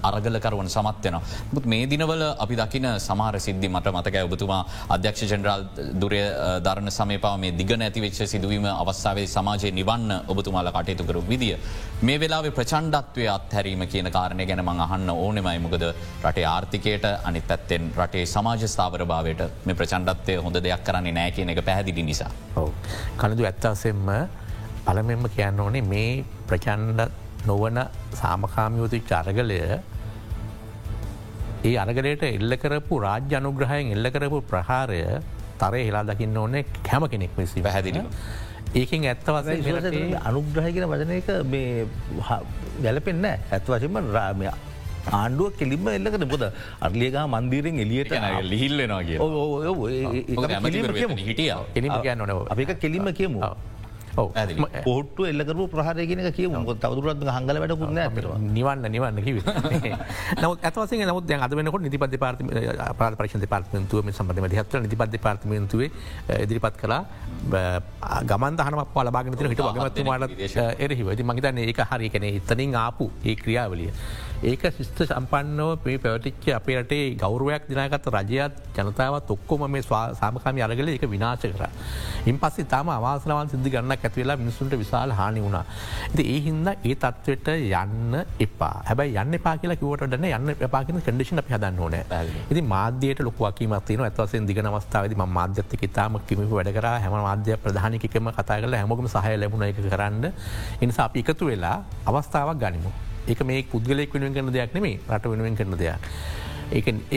අරගලකරුවන් සමත්වයන. මුත් මේ දිනවල අපි දකින සමාර සිද්ධි මට මතකයි ඔබතුමා අධ්‍යක්ෂ ජනරල් දුරය ධරණ සමපා මේ දිග නැතිවෙච්ච සිදුවීම අවස්ථාවේ සමාජය නිවන්න ඔබතුමාල කටයුතු කරු විදිිය. මේ වෙලාවේ ප්‍රචන්්ඩත්වය අත්හැරීම කියන කාරණය ගැන මං අහන්න ඕනෙමයි මොකද රටේ ආර්ථිකයට අනි පැත්තෙන් රටේ සමාජ ස්ථාවර භාවයට මේ ප්‍රචන්්ඩත්වය හොඳ දෙයක් කරන්නේ නෑ කියන එක පැහැදිලි නිසා. කනදු ඇත්තාසෙන්ම පළමෙන්ම කියන්න ඕනේ මේ ප්‍රචන්්ඩ නොවන සාමකාමියෝති චරගලය ඒ අරගලයට එල්ල කරපු රාජ්‍ය අනුග්‍රහයෙන් එල්ල කරපු ප්‍රහාරය තරය හෙලා දකින්න ඕනේ කැම කෙනෙක් විසි පැහැදිලි. ඒකින් ඇත්තවස අනුග්‍රහගෙන වදනක ගැලපෙන්න්න ඇත් වශම රාමය ආණ්ඩුව කෙලින්ම එල්ලකට බොද අර්ලියගා මන්දීරෙන් එලියට ලිහිල්ලෙනවා කිය හිටිය. එනිම කියන්න නොනව අපික කෙලින්ම කියමු පොට්ට එල්ලකරු ප්‍රහරයගෙන කිය තවදුරත් හංගල වැඩකුන්න නිවන්න නිවන්න කිව නවත් ඇතවස නමුත් අද වනක නිතිපද පාර්ත පාර පරිශ පාර්තමතුව සම්බඳම හත්ව නිතිපද පාර්තමන්තුවේ ඉදිරිපත් කලා ගමන් හන පලබාගෙන හිට වගමත්තුමාට එරහිව. ති මහිතන්න ඒක හරි කන එතනින් ආපු ඒ ක්‍රියාවලිය. ඒක ශිස්ත සම්පන්නව පේ පැවටිච්ච අපේරටේ ගෞරුවයක් දිනාගත රජයත් ජනතාවත් ඔක්කොම මේ සාමකාමි අරගල එක විනාශ කර. ඉන් පස්සේ තම අවාසනවන් සිදි ගන්නක් ඇතිවෙලා මිනිසුන්ට විශාල හානි වුණා. ඇති ඒ හින්ද ඒ තත්වට යන්න එපා හැබයි යන්න පා කියලා කිවටන යන්න එපාගෙන කඩිෂන හදන්න ඕන ඉති මාධ්‍යයට ලොකවකීමත්තින ඇත්වසෙන් දිග අවස්ථාවද ම මාධ්‍යත්ක තාම කිමි වැඩකර හැම මාධ්‍ය ප්‍රධානිකම කතා කල හැමගම සහය ලැබුණ එක කරන්න එනිසා අපි එකතු වෙලා අවස්ථාවක් ගනිමු. එක මේ පුද්ගලෙක් වෙනුවෙන් කරන දෙයක් නෙමේ රට වෙනුවෙන් කරන දෙයක්.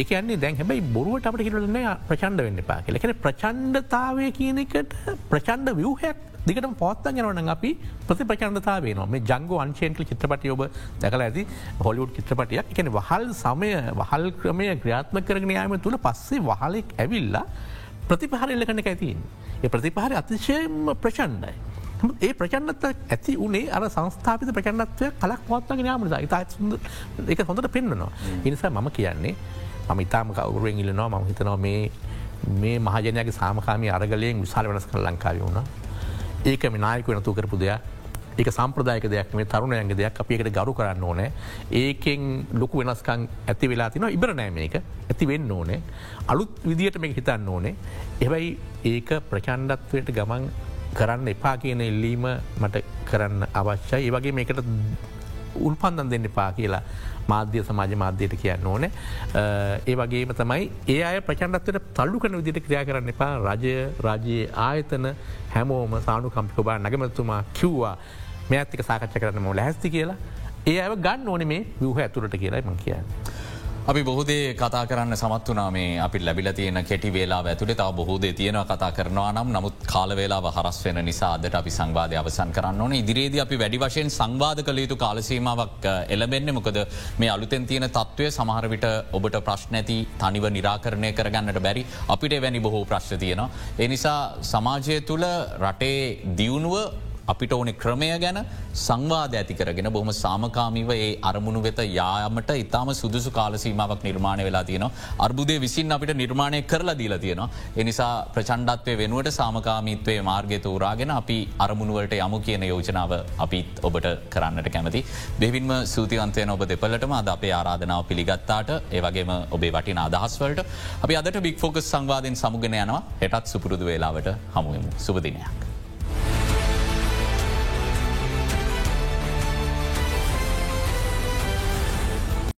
ඒකන්නේ දැන් හැබයි බොරුවට අපට හිටලන ප්‍රචන්ඩ වෙන්න පා කියලකෙන ප්‍රචන්්ඩතාවය කියන එකට ප්‍රචන්්ඩ වියහයක් දිකට පොත්තන් යනවන අපි ප්‍රති ප්‍රචන්ඩතාවේ නො මේ ජංග අංශයන්කල චිත්‍රපටි ඔබ දැකල ඇති හොලිවුඩ් චිත්‍රපටියක් එකන වහල් සමය වහල් ක්‍රමය ක්‍රියාත්ම කරගෙන යාම තුළ පස්සේ වහලෙක් ඇවිල්ලා ප්‍රතිපහර එල්ලකන ඇතින්. ඒ ප්‍රතිපහර අතිශයම ප්‍රචන්්ඩයි. ඒ ප්‍රචන්නත ඇති උනේ අර සංස්ථාපිත ප්‍රචන්නත්වය කලක් පවත්වගෙන යාමට ඉතා එක හොඳට පෙන්න්නනවා. ඉනිසා මම කියන්නේ මම ඉතාම කවුරුවෙන් ඉල්ලනවා. ම හිතනවා මේ මේ මහජනයගේ සාමකාමී අරගලයෙන් විශාල වෙනස් කර ලංකාව වුණ. ඒක මිනායක වෙනතු කරපු දෙයක්. ඒක සම්ප්‍රදායක දෙයක් මේ තරුණයන්ගේ දෙයක්. අපිකට ගරු කරන්න ඕනෑ. ඒකෙන් ලොකු වෙනස්කං ඇති වෙලා තින ඉබරනෑ මේක. ඇති වෙන්න ඕනේ. අලුත් විදිට මේ හිතන්න ඕනේ. එවයි ඒක ප්‍රචන්්ඩත්වයට ගමන් කරන්න එපා කියන එල්ලීම මට කරන්න අවශ්‍යයි. ඒ වගේ මේකට උල්පන්දන් දෙන්න එපා කියලා මාධ්‍ය සමාජ මාධ්‍යයට කියන්න ඕන. ඒ වගේම තමයි ඒ අය ප්‍රචන්ඩත්වට තල්ලු කන විදිට ක්‍රියා කරන්න එපා. රජය රජයේ ආයතන හැමෝම සානු කම්පිකබා නගමතුමා කිව්වා මේ ඇත්තික සාකච්ච කරන්න ම ලැස්ති කියලා. ඒ අය ගන්න ඕන මේ විහ ඇතුරට කියලායි මං කියන්න. අපි බොහෝදේ කතා කරන්න සමත් වනා මේ අපි ලැබිල තියෙන කෙටි වේලා ඇතුළේ තාව බොහෝදේ තියෙන කතා කරනවා නම්. නමුත් කාලවෙලා හරස් වෙන නිසා අදට අපි සංවාධය අවසන් කරන්න ඕන. ඉදිරියේද අපි වැඩි වශයෙන් සංවාධ කළ යුතු කාලසීමාවක් එලබෙන්නේ මොකද? මේ අලුතෙන් තියෙන තත්ත්වය සමහරවිට ඔබට ප්‍රශ්න ඇති තනිව නිරාකරණය කරගන්නට බැරි අපිට වැනි බොහෝ ප්‍රශ්න තියෙනවා. එනිසා සමාජය තුළ රටේ දියුණුව අපිට ඕනෙ ක්‍රමය ගැන සංවාධ ඇති කරගෙන බොහම සාමකාමිව ඒ අරමුණු වෙත යාමට ඉතාම සුදුසු කාලසීමාවක් නිර්මාණය වෙලා තියනවා. අර්බුදය විසින් අපිට නිර්මාණය කරලා දීලා තියෙනවා. එනිසා ප්‍රචන්්ඩත්වය වෙනුවට සාමකාමිත්වය මාර්ගය තෝරාගෙන අපි අරමුණුවලට යමු කියන යෝජනාව අපිත් ඔබට කරන්නට කැමති. දෙවින්ම සූතිවන්තය ඔබ දෙපලටම අද අපේ ආරාධනාව පිළිගත්තාට ඒවගේම ඔබේ වටින අදහස්වලට අපි අදට බික් ෆෝකස් සංවාධයෙන් සමුගෙන යනවා හෙටත් සුපුරුදු වෙලාවට හමුවමු සුපදිනයක්.